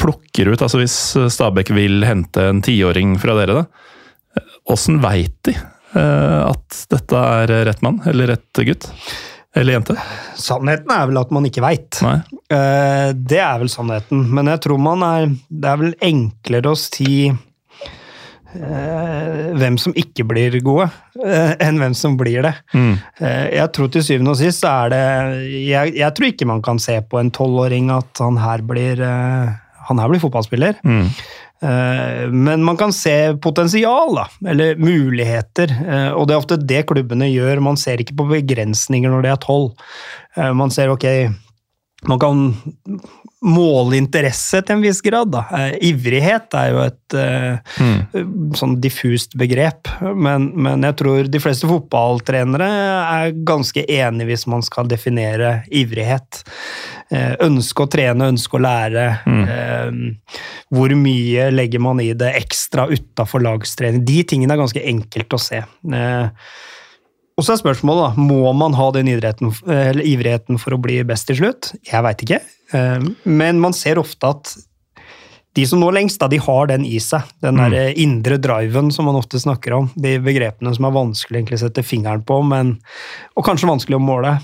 Speaker 1: plukker ut, altså hvis Stabæk vil hente en tiåring fra dere, da? Åssen veit de uh, at dette er rett mann, eller rett gutt? Eller jente?
Speaker 2: Sannheten er vel at man ikke veit. Uh, det er vel sannheten. Men jeg tror man er Det er vel enklere å si Eh, hvem som ikke blir gode, eh, enn hvem som blir det. Mm. Eh, jeg tror til syvende og sist er det jeg, jeg, tror ikke man kan se på en tolvåring at han her blir, han her blir fotballspiller. Mm. Men man kan se potensial, da, eller muligheter. Og det er ofte det klubbene gjør. Man ser ikke på begrensninger når det er tolv. Man ser ok, man kan måle interesse til en viss grad. Da. Eh, ivrighet er jo et uh, mm. sånn diffust begrep, men, men, jeg tror de fleste fotballtrenere er ganske enige hvis man skal definere ivrighet. Uh, ønske å trene, ønske å lære. Mm. Hvor mye legger man i det ekstra utafor lagstrening? De tingene er ganske enkelt å se. Og så er spørsmålet, da, må man ha den ivrigheten for å bli best til slutt? Jeg veit ikke. Eh, men man ser ofte at de som når lengst, da, de har den i seg. Den
Speaker 1: Mm.
Speaker 2: der indre driven som man ofte snakker om. De begrepene som er vanskelig å sette fingeren på, men, og kanskje vanskelig å måle.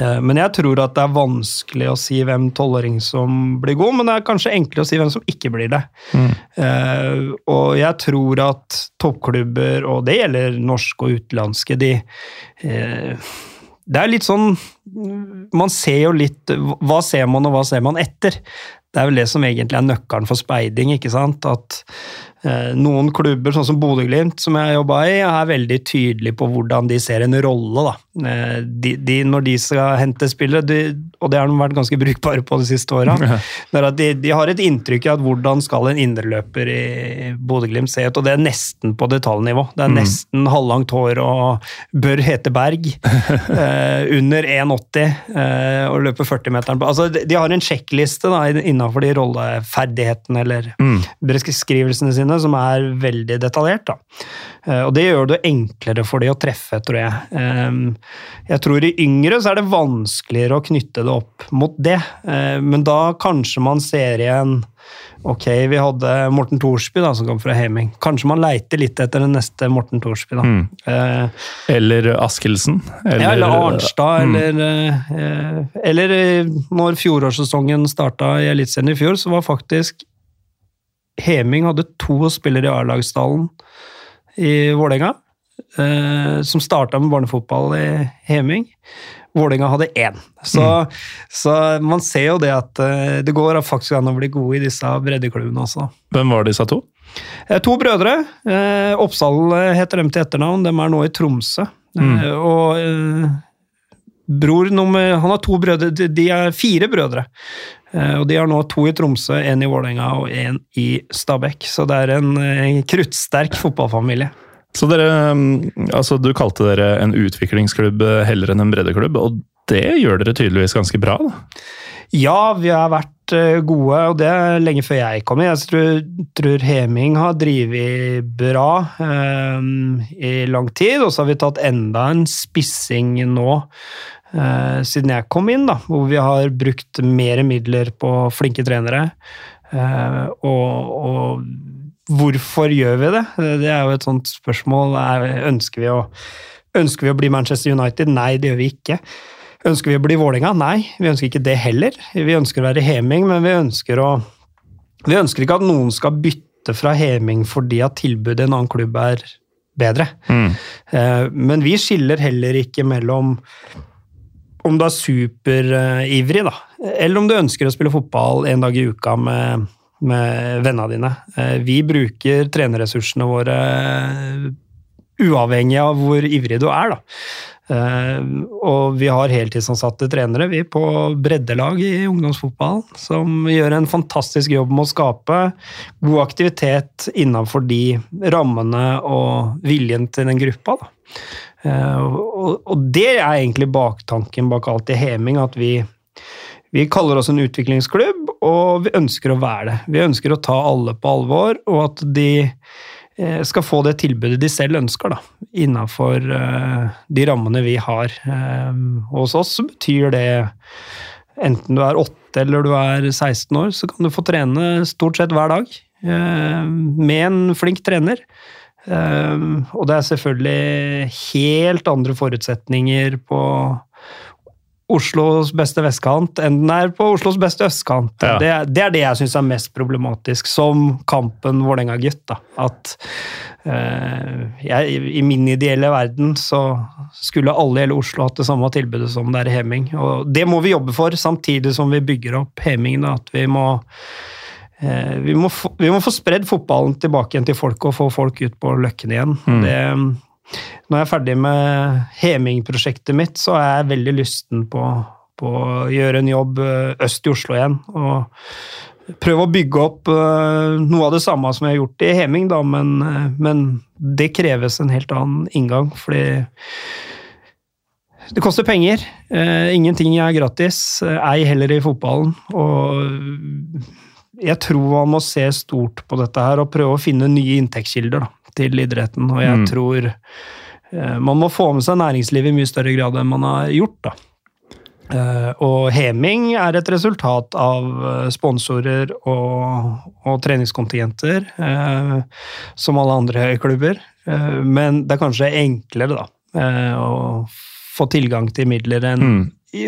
Speaker 2: Eh, Men jeg tror at det er vanskelig å si hvem tolvåring som blir god, men det er kanskje enklere å si hvem som ikke blir det.
Speaker 1: Mm.
Speaker 2: Eh, og jeg tror at toppklubber, og det gjelder norske og utenlandske, de eh, Det er litt sånn Man ser jo litt Hva ser man, og hva ser man etter? Det er vel det som egentlig er nøkkelen for speiding. ikke sant? At noen klubber, sånn som Bodø-Glimt, som jeg jobba i, er veldig tydelige på hvordan de ser en rolle. Eh, de, de, når de skal hente spillere, de, og det har de vært ganske brukbare på de siste åra, de, de har et inntrykk av hvordan skal en indreløper i Bodø-Glimt se ut, og det er nesten på detaljnivå. Det er nesten halvlangt hår og bør hete Berg. eh, under 1,80 eh, og løper 40-meteren på Altså, de, har en sjekkliste innafor de rolleferdighetene eller
Speaker 1: Mm.
Speaker 2: beskrivelsene sine som er veldig detaljert. Da. Eh, og det gjør det enklere for de å treffe, tror jeg. Eh, jeg tror i yngre så er det vanskeligere å knytte det opp mot det, eh, men da kanskje man ser igjen Ok, vi hadde Morten Thorsby da, som kom fra Heming. Kanskje man leiter litt etter den neste Morten Thorsby. da.
Speaker 1: Mm.
Speaker 2: Eh,
Speaker 1: Eller Askelsen.
Speaker 2: ja, eller Arnstad,
Speaker 1: Mm.
Speaker 2: eller eh, Eller når fjorårssesongen starta i Eliteserien i fjor, så var faktisk Heming hadde to spillere i A-lagsstallen i Vålerenga. Eh, som starta med barnefotball i Heming. Vålerenga hadde én. Så, så man ser jo det at eh, det går faktisk an å bli gode i disse breddeklubbene også.
Speaker 1: Hvem var disse to?
Speaker 2: Eh, To brødre. Eh, Oppsal heter dem til etternavn. De er nå i Tromsø.
Speaker 1: Mm.
Speaker 2: Og bror nummer Han har to brødre. De de er fire brødre. Eh, og de har nå to i Tromsø, én i Vålerenga og én i Stabekk. Så det er en en kruttsterk fotballfamilie.
Speaker 1: Så dere, mm, altså Du kalte dere en utviklingsklubb heller enn en breddeklubb, og det gjør dere tydeligvis ganske bra? da.
Speaker 2: Ja, vi har vært eh, gode, og det er lenge før jeg kom. Jeg tror, tror Heming har drevet bra um, i lang tid, og så har vi tatt enda en spissing nå siden jeg kom inn, da, hvor vi har brukt mer midler på flinke trenere. Eh, og, og hvorfor gjør vi det? Det er jo et sånt spørsmål. Er, ønsker, vi å, ønsker vi å bli Manchester United? Nei, det gjør vi ikke. Ønsker vi å bli Vålerenga? Nei, vi ønsker ikke det heller. Vi ønsker å være Heming, men vi ønsker, å, vi ønsker ikke at noen skal bytte fra Heming fordi at tilbudet i en annen klubb er bedre.
Speaker 1: Mm.
Speaker 2: Eh, Men vi skiller heller ikke mellom om du er superivrig, da, eller om du ønsker å spille fotball en dag i uka med, med vennene dine. Eh, Vi bruker trenerressursene våre uavhengig av hvor ivrig du er, da. Eh, og vi har heltidsansatte trenere vi på breddelag i ungdomsfotball, som gjør en fantastisk jobb med å skape god aktivitet innenfor de rammene og viljen til den gruppa. Da. Eh, og, det er egentlig baktanken bak alt i Heming, at vi, vi kaller oss en utviklingsklubb, og vi ønsker å være det. Vi ønsker å ta alle på alvor, og at de eh, skal få det tilbudet de selv ønsker, da, innenfor eh, de rammene vi har. Og hos oss betyr det enten du er 8 eller du er 16 år, så kan du få trene stort sett hver dag med en flink trener. Eh, og det er selvfølgelig helt andre forutsetninger på Oslos beste vestkant enn den er på Oslos beste østkant.
Speaker 1: Ja.
Speaker 2: Det, er- det er det jeg syns er mest problematisk, som kampen Vålerenga-gutt. At uh, jeg, i min ideelle verden så skulle alle i hele Oslo hatt det samme tilbudet som det er i Heming. Og det må vi jobbe for, samtidig som vi bygger opp Heming. At vi må vi må, få, vi må få spredd fotballen tilbake igjen til folk og få folk ut på løkken igjen.
Speaker 1: Mm.
Speaker 2: Det, når jeg er ferdig med Heming-prosjektet mitt, så er jeg veldig lysten på, på å gjøre en jobb eh, øst i Oslo igjen. Og prøve å bygge opp eh, noe av det samme som jeg har gjort i Heming, da, men, eh, men det kreves en helt annen inngang, fordi det koster penger. Eh, ingenting er gratis, eh, ei heller i fotballen. Og jeg tror man må se stort på dette her og prøve å finne nye inntektskilder da, til idretten. Og jeg
Speaker 1: Mm.
Speaker 2: tror eh, man må få med seg næringslivet i mye større grad enn man har gjort. da. Eh, og heming er et resultat av eh, sponsorer og, og treningskontingenter, eh, som alle andre klubber. Men det er kanskje enklere da, å få tilgang til midler enn mm.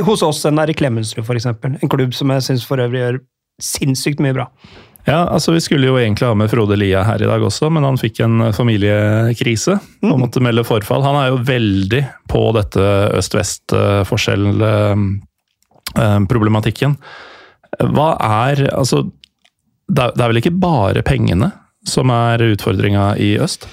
Speaker 2: hos oss enn er i Klemetsrud, f.eks. En klubb som jeg syns for øvrig gjør sinnssykt mye bra.
Speaker 1: Ja, altså Vi skulle jo egentlig ha med Frode Lia her i dag også, men han fikk en familiekrise og mm. måtte melde forfall. Han er jo veldig på dette øst-vest-forskjell Eh, problematikken. Hva er Altså, det er vel ikke bare pengene som er utfordringa i øst?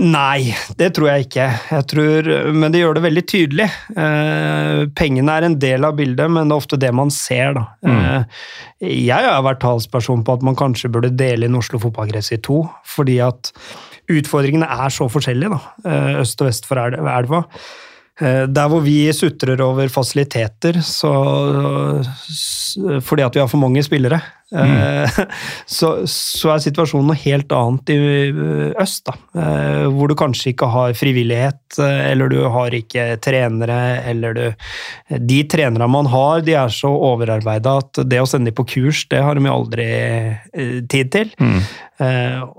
Speaker 2: Nei, det tror jeg ikke. Jeg tror, men det gjør det veldig tydelig. Eh, pengene er en del av bildet, men det er ofte det man ser. Da. Mm. Eh, jeg har vært talsperson på at man kanskje burde dele inn Oslo fotballgress i to. Fordi at utfordringene er så forskjellige, da. Eh, øst og vest for elva. Eh, der hvor vi sutrer over fasiliteter, så, fordi at vi har for mange spillere, mm. så, så, er situasjonen noe helt annet i eh, øst. Da. Hvor du kanskje ikke har frivillighet, eller du har ikke trenere, eller du De trenerne man har, de er så overarbeida at det å sende dem på kurs, det har de aldri tid til. Mm.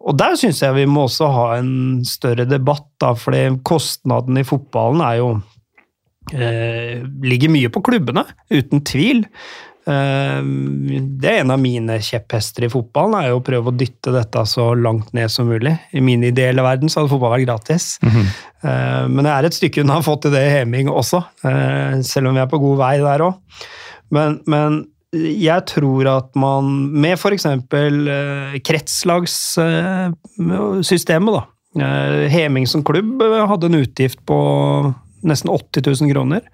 Speaker 2: Og der syns jeg vi må også ha en større debatt, da, fordi kostnaden i fotballen er jo Eh, ligger mye på klubbene, uten tvil. Eh, det er en av mine kjepphester i fotballen, er jo å prøve å dytte dette så langt ned som mulig. I min ideelle verden så hadde fotball vært gratis. Mm -hmm. Men det er et stykke unna fått til det i Heming også, selv om vi er på god vei der òg. Men, men, jeg tror at man med f.eks. kretslagssystemet, da. Heming som klubb hadde en utgift på nesten 80 000 kroner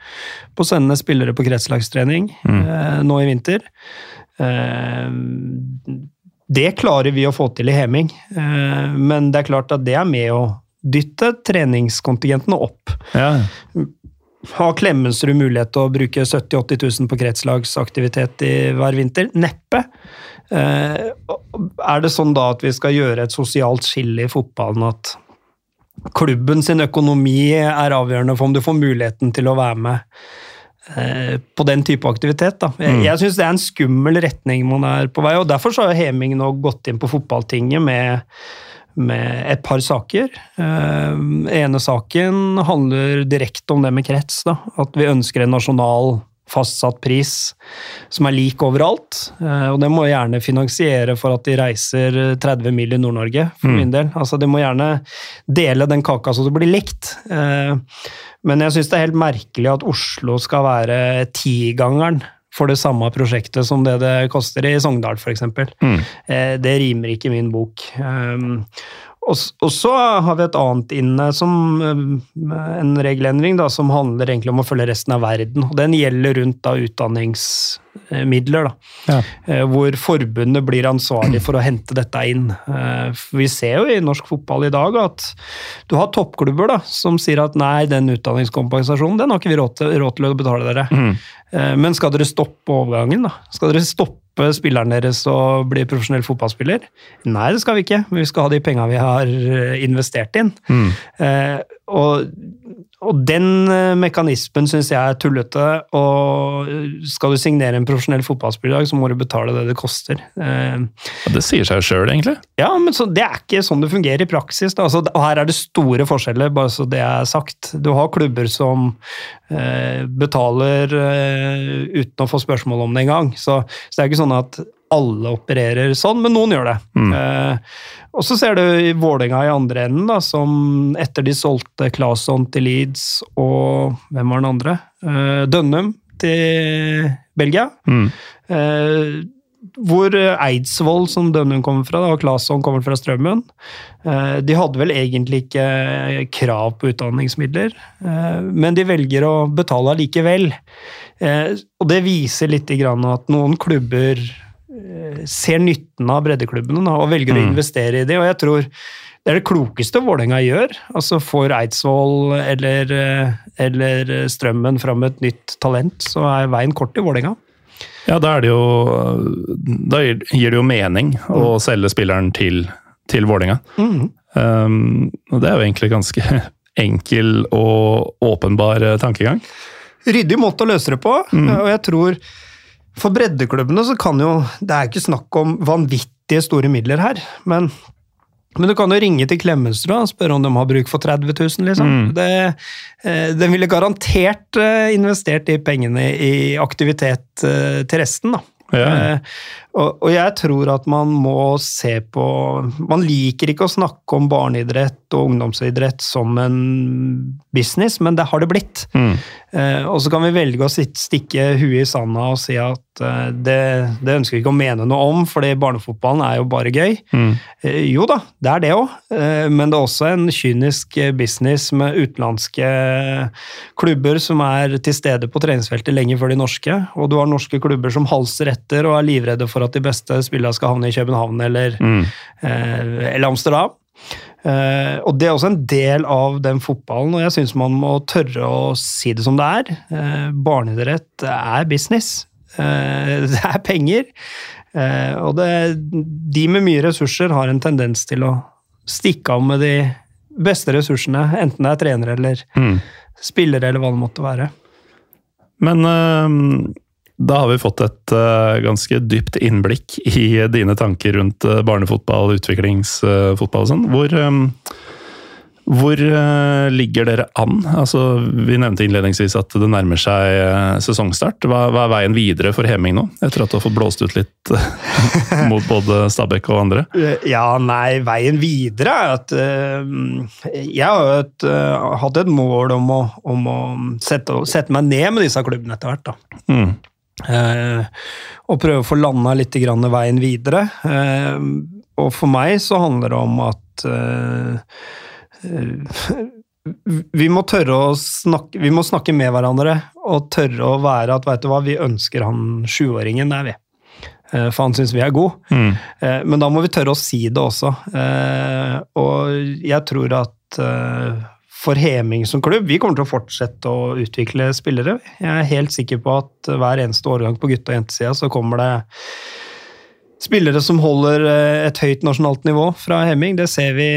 Speaker 2: på å sende spillere på kretslagstrening mm. eh, nå i vinter. Eh, det klarer vi å få til i Heming, eh, men det er klart at det er med å dytte treningskontingentene opp. Ja. Har Klemetsrud mulighet til å bruke 70 000-80 000 på kretslagsaktivitet i hver vinter? Neppe. Eh, er det sånn da at vi skal gjøre et sosialt skille i fotballen at klubben sin økonomi er avgjørende for om du får muligheten til å være med eh, på den type aktivitet. Da. Jeg, mm. jeg syns det er en skummel retning man er på vei, og derfor så har Heming nå gått inn på fotballtinget med, med et par saker. Eh, ene saken handler direkte om det med krets. Da. At vi ønsker en nasjonal fastsatt pris som er lik overalt. Eh, og det må gjerne finansiere for at de reiser 30 mil i Nord-Norge, for mm. min del. Altså, De må gjerne dele den kaka så det blir likt. Eh, men jeg syns det er helt merkelig at Oslo skal være tigangeren for det samme prosjektet som det det koster i Sogndal, f.eks. Mm. Eh, det rimer ikke i min bok. Og, så har vi et annet inne, som eh, en regelendring da, som handler egentlig om å følge resten av verden. og Den gjelder rundt da, utdanningsmidler. Da, ja. Eh, hvor forbundet blir ansvarlig for å hente dette inn. Eh, vi ser jo i norsk fotball i dag at du har toppklubber da, som sier at nei, den utdanningskompensasjonen den har ikke vi råd til, råd til å betale dere. Mm. Men skal dere stoppe overgangen? da? Skal dere stoppe stoppe spilleren deres og bli profesjonell fotballspiller? Nei, det skal vi ikke. Vi skal ha de penga vi har eh, investert inn. Mm. Eh, og, og, den eh, mekanismen syns jeg er tullete. Og skal du signere en profesjonell fotballspiller i dag, så må du betale det det koster.
Speaker 1: Eh, det sier seg jo sjøl, egentlig.
Speaker 2: Ja, men så, det er ikke sånn det fungerer i praksis. Altså, her er det store forskjeller, bare så det er sagt. Du har klubber som eh, betaler eh, uten å få spørsmål om det engang. Så, så det er ikke sånn at alle opererer sånn, men noen gjør det. Mm. Eh, og så ser du i Vålerenga i andre enden, da, som etter de solgte Claesson til Leeds og hvem var den andre? Eh, Dønnum til Belgia. Mm. Eh, hvor Eidsvoll, som Dønnum kommer fra, og Claesson kommer fra Strømmen. Eh, de hadde vel egentlig ikke krav på utdanningsmidler, eh, men de velger å betale allikevel. Eh, og det viser litt at noen klubber ser nytten av breddeklubbene og velger mm. å investere i det. Og jeg tror det er det klokeste Vålerenga gjør. Altså Får Eidsvoll eller, eh, eller Strømmen fram et nytt talent, så er veien kort i Vålerenga.
Speaker 1: Ja, da er det jo Da gir det jo mening mm. å selge spilleren til, til Vålerenga. Mm. Um, og det er jo egentlig ganske enkel og åpenbar tankegang.
Speaker 2: ryddig måte å løse det på. Og jeg tror for breddeklubbene så kan jo Det er ikke snakk om vanvittige store midler her, men men du kan jo ringe til Klemetsrud og spørre om de har bruk for 30 000, liksom.
Speaker 1: Mm.
Speaker 2: Det, eh, den ville garantert eh, investert de pengene i aktivitet eh, til resten, da.
Speaker 1: Ja.
Speaker 2: Og, jeg tror at man må se på Man liker ikke å snakke om barneidrett og ungdomsidrett som en business, men det har det blitt.
Speaker 1: Mm.
Speaker 2: Eh, og så kan vi velge å stikke huet i sanda og si at eh, det, det ønsker vi ikke å mene noe om, fordi barnefotballen er jo bare gøy.
Speaker 1: Mm.
Speaker 2: Eh, jo da, det er det òg, eh, men det er også en kynisk business med utenlandske klubber som er til stede på treningsfeltet lenge før de norske. Og du har norske klubber som halser etter og er livredde for at de beste spillerne skal havne i København eller,
Speaker 1: Mm.
Speaker 2: eh, eller Amsterdam. Uh, og det er også en del av den fotballen, og jeg syns man må tørre å si det som det er. Uh, barneidrett er business. Uh, det er penger. Eh, og det, de med mye ressurser har en tendens til å stikke av med de beste ressursene, enten det er trenere eller
Speaker 1: Mm.
Speaker 2: spillere eller hva det måtte være.
Speaker 1: Men eh, da har vi fått et eh, ganske dypt innblikk i dine tanker rundt eh, barnefotball, utviklingsfotball og sånn. Hvor, eh, hvor eh, ligger dere an? Altså, vi nevnte innledningsvis at det nærmer seg eh, sesongstart. Hva, hva er veien videre for Heming nå, etter at du har fått blåst ut litt eh, mot både Stabæk og andre?
Speaker 2: Eh, Ja, nei, veien videre er at eh, Jeg har jo et, eh, hatt et mål om å, om å sette, sette meg ned med disse klubbene etter hvert. da.
Speaker 1: Mm.
Speaker 2: Eh, og prøve å få landa litt grann veien videre. Eh, og for meg så handler det om at eh, vi må tørre å snakke Vi må snakke med hverandre og tørre å være at vet du hva, vi ønsker han sjuåringen, det er vi. For han syns vi er gode.
Speaker 1: Mm.
Speaker 2: Men da må vi tørre å si det også. Og jeg tror at for Heming som klubb, vi kommer til å fortsette å utvikle spillere. Jeg er helt sikker på at hver eneste årgang på gutte- og jentesida så kommer det spillere som holder eh, et høyt nasjonalt nivå fra Heming. Det ser vi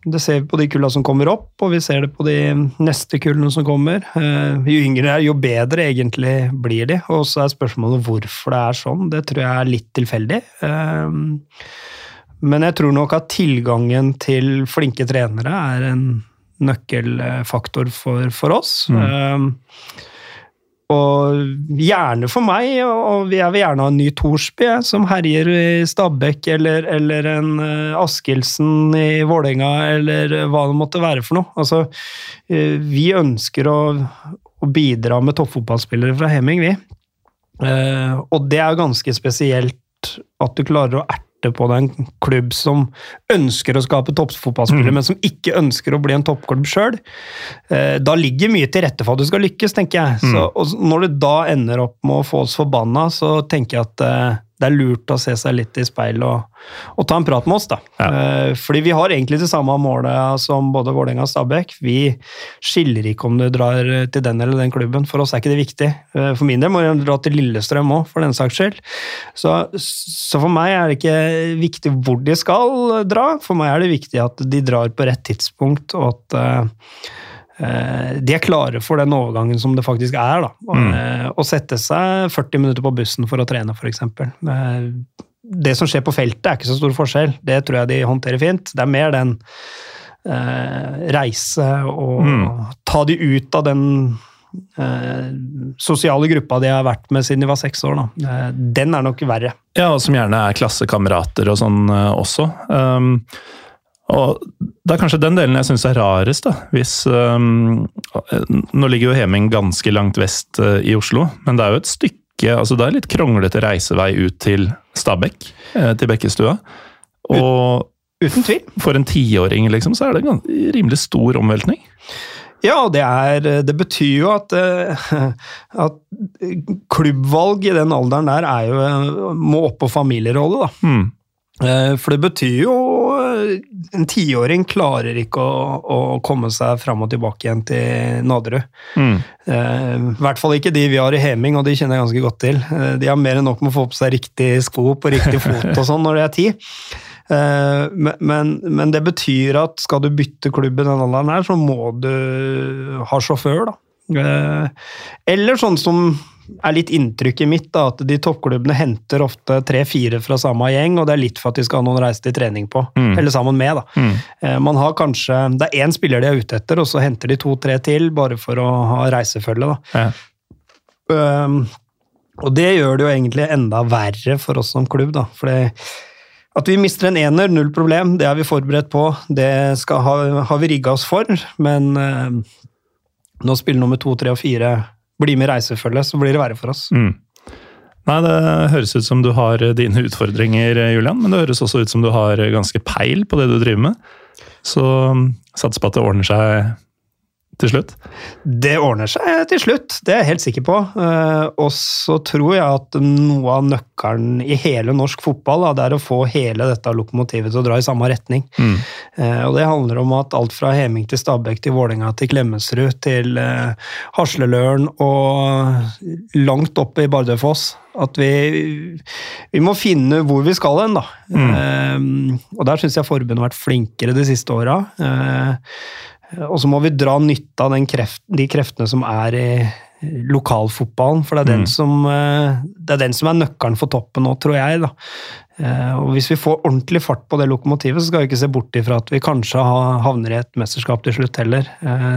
Speaker 2: det ser vi på de kulla som kommer opp, og vi ser det på de neste kullene som kommer. Eh, Jo yngre de er, jo bedre egentlig blir de. Og så er spørsmålet hvorfor det er sånn. Det tror jeg er litt tilfeldig. Eh, Men jeg tror nok at tilgangen til flinke trenere er en nøkkelfaktor for, for oss.
Speaker 1: Mm.
Speaker 2: Eh, Og gjerne for meg, og jeg vil gjerne ha en ny Thorsby som herjer i Stabekk, eller, eller en eh, Askildsen i Vålerenga, eller hva det måtte være for noe. Altså, eh, vi ønsker å, å bidra med toppfotballspillere fra Hemming, vi. Eh, og det er ganske spesielt at du klarer å erte på den en klubb som ønsker å skape toppfotballspillere,
Speaker 1: Mm.
Speaker 2: men som ikke ønsker å bli en toppklubb sjøl. Eh, da ligger mye til rette for at du skal lykkes, tenker jeg. Så, og når du da ender opp med å få oss forbanna, så tenker jeg at eh, det er lurt å se seg litt i speilet og, og ta en prat med oss, da.
Speaker 1: Ja.
Speaker 2: Eh, fordi vi har egentlig det samme målet som både Vålerenga og Stabæk. Vi skiller ikke om du drar til den eller den klubben. For oss er ikke det viktig. Eh, For min del må du dra til Lillestrøm òg, for den saks skyld. Så, så for meg er det ikke viktig hvor de skal dra. For meg er det viktig at de drar på rett tidspunkt, og at eh, eh, de er klare for den overgangen som det faktisk er. Da.
Speaker 1: Mm.
Speaker 2: eh, Å sette seg 40 minutter på bussen for å trene, f.eks. Det som skjer på feltet, er ikke så stor forskjell. Det tror jeg de håndterer fint. Det er mer den eh, reise og
Speaker 1: Mm.
Speaker 2: ta de ut av den eh, sosiale gruppa de har vært med siden de var seks år. Da. Eh, den er nok verre.
Speaker 1: Ja, og som gjerne er klassekamerater og sånn eh, også. Um, og det er kanskje den delen jeg syns er rarest, da. Hvis um, Nå ligger jo Heming ganske langt vest uh, i Oslo, men det er jo et stykke altså Det er litt kronglete reisevei ut til Stabekk, eh, til Bekkestua. Og
Speaker 2: Uten tvil.
Speaker 1: for en tiåring, liksom, så er det en rimelig stor omveltning.
Speaker 2: Ja, det, er, det betyr jo at, eh, at klubbvalg i den alderen der er jo, må opp på familierolle, da.
Speaker 1: Hmm.
Speaker 2: Eh, For det betyr jo eh, En tiåring klarer ikke å, å komme seg fram og tilbake igjen til Naderud.
Speaker 1: Mm.
Speaker 2: Eh, I hvert fall ikke de vi har i Heming, og de kjenner jeg ganske godt til. De har mer enn nok med å få på seg riktig sko på riktig fot og sånn når de er ti. Eh, Men, men, men det betyr at skal du bytte klubb i den alderen her, så må du ha sjåfør, da. Eller sånn som er litt inntrykket mitt, da, at de toppklubbene henter ofte tre-fire fra samme gjeng, og det er litt for at de skal ha noen reise til trening på.
Speaker 1: Mm.
Speaker 2: Eller sammen med, da.
Speaker 1: Mm.
Speaker 2: Man har kanskje Det er én spiller de er ute etter, og så henter de to-tre til, bare for å ha reisefølge, da.
Speaker 1: Ja.
Speaker 2: Um, og det gjør det jo egentlig enda verre for oss som klubb, da. Fordi at vi mister en ener, null problem. Det er vi forberedt på. Det skal, ha, har vi rigga oss for. Men uh, når spiller nummer to, tre og fire blir med i reisefølge, så blir det verre for oss.
Speaker 1: Mm. Nei, Det høres ut som du har dine utfordringer, Julian, men det høres også ut som du har ganske peil på det du driver med. Så satser på at det ordner seg til slutt?
Speaker 2: Det ordner seg til slutt, det er jeg helt sikker på. Og så tror jeg at noe av nøkkelen i hele norsk fotball da, det er å få hele dette lokomotivet til å dra i samme retning.
Speaker 1: Mm.
Speaker 2: Og det handler om at alt fra Heming til Stabæk til Vålerenga til Klemetsrud til Hasleløren og langt opp i Bardøfoss. At vi, vi må finne hvor vi skal hen, da. Mm. og der syns jeg forbundet har vært flinkere de siste åra. Og så må vi dra nytte av kreft, de kreftene som er i lokalfotballen, for det er, den
Speaker 1: Mm.
Speaker 2: som, det er den som er nøkkelen for toppen nå, tror jeg. da. Og Hvis vi får ordentlig fart på det lokomotivet, så skal vi ikke se bort ifra at vi kanskje havner i et mesterskap til slutt heller.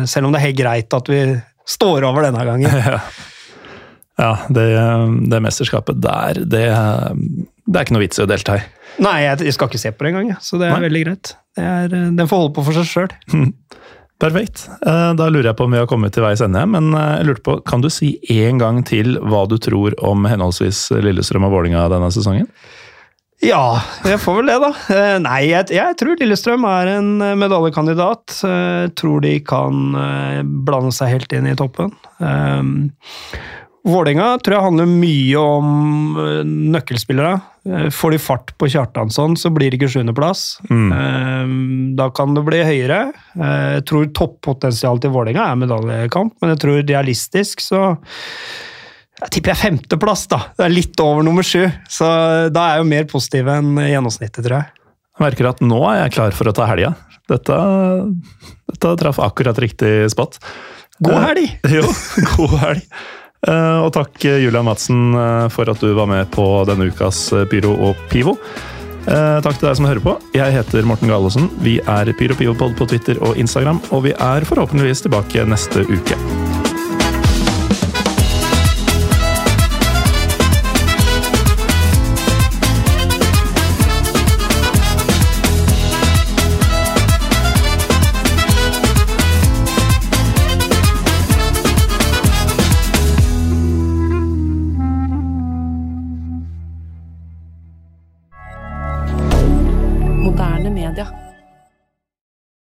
Speaker 2: Selv om det er helt greit at vi står over denne gangen.
Speaker 1: Ja, ja det, det mesterskapet der, det, det er ikke noe vits i å delta i.
Speaker 2: Nei, jeg skal ikke se på det engang, så det er
Speaker 1: Nei.
Speaker 2: veldig greit. Det er, den får holde på for seg sjøl.
Speaker 1: Perfekt. Eh, Da lurer jeg på om vi har kommet til veis ende. Men eh, jeg lurte på, kan du si en gang til hva du tror om henholdsvis Lillestrøm og Vålinga denne sesongen?
Speaker 2: Ja, jeg får vel det, da. Eh, Nei, jeg, jeg tror Lillestrøm er en medaljekandidat. Jeg tror de kan blande seg helt inn i toppen. Vålinga tror jeg handler mye om nøkkelspillere. Eh, Får de fart på Kjartansson, så blir det ikke sjuendeplass.
Speaker 1: Mm.
Speaker 2: Um, Da kan det bli høyere. Eh, Jeg tror toppotensialet til Vålerenga er medaljekamp, men jeg tror realistisk så jeg tipper jeg femteplass, da. Det er litt over nummer sju. Så da er jeg jo mer positiv enn gjennomsnittet, tror jeg.
Speaker 1: Jeg merker at nå er jeg klar for å ta helga. Dette, dette traff akkurat riktig spot.
Speaker 2: God
Speaker 1: Eh,
Speaker 2: helg!
Speaker 1: Jo, god helg. Eh, Og takk Julian Madsen eh, for at du var med på denne ukas eh, Pyro og Pivo. Eh, Takk til deg som hører på. Jeg heter Morten Galaasen. Vi er Pyro Pivo Pod på Twitter og Instagram, og vi er forhåpentligvis tilbake neste uke.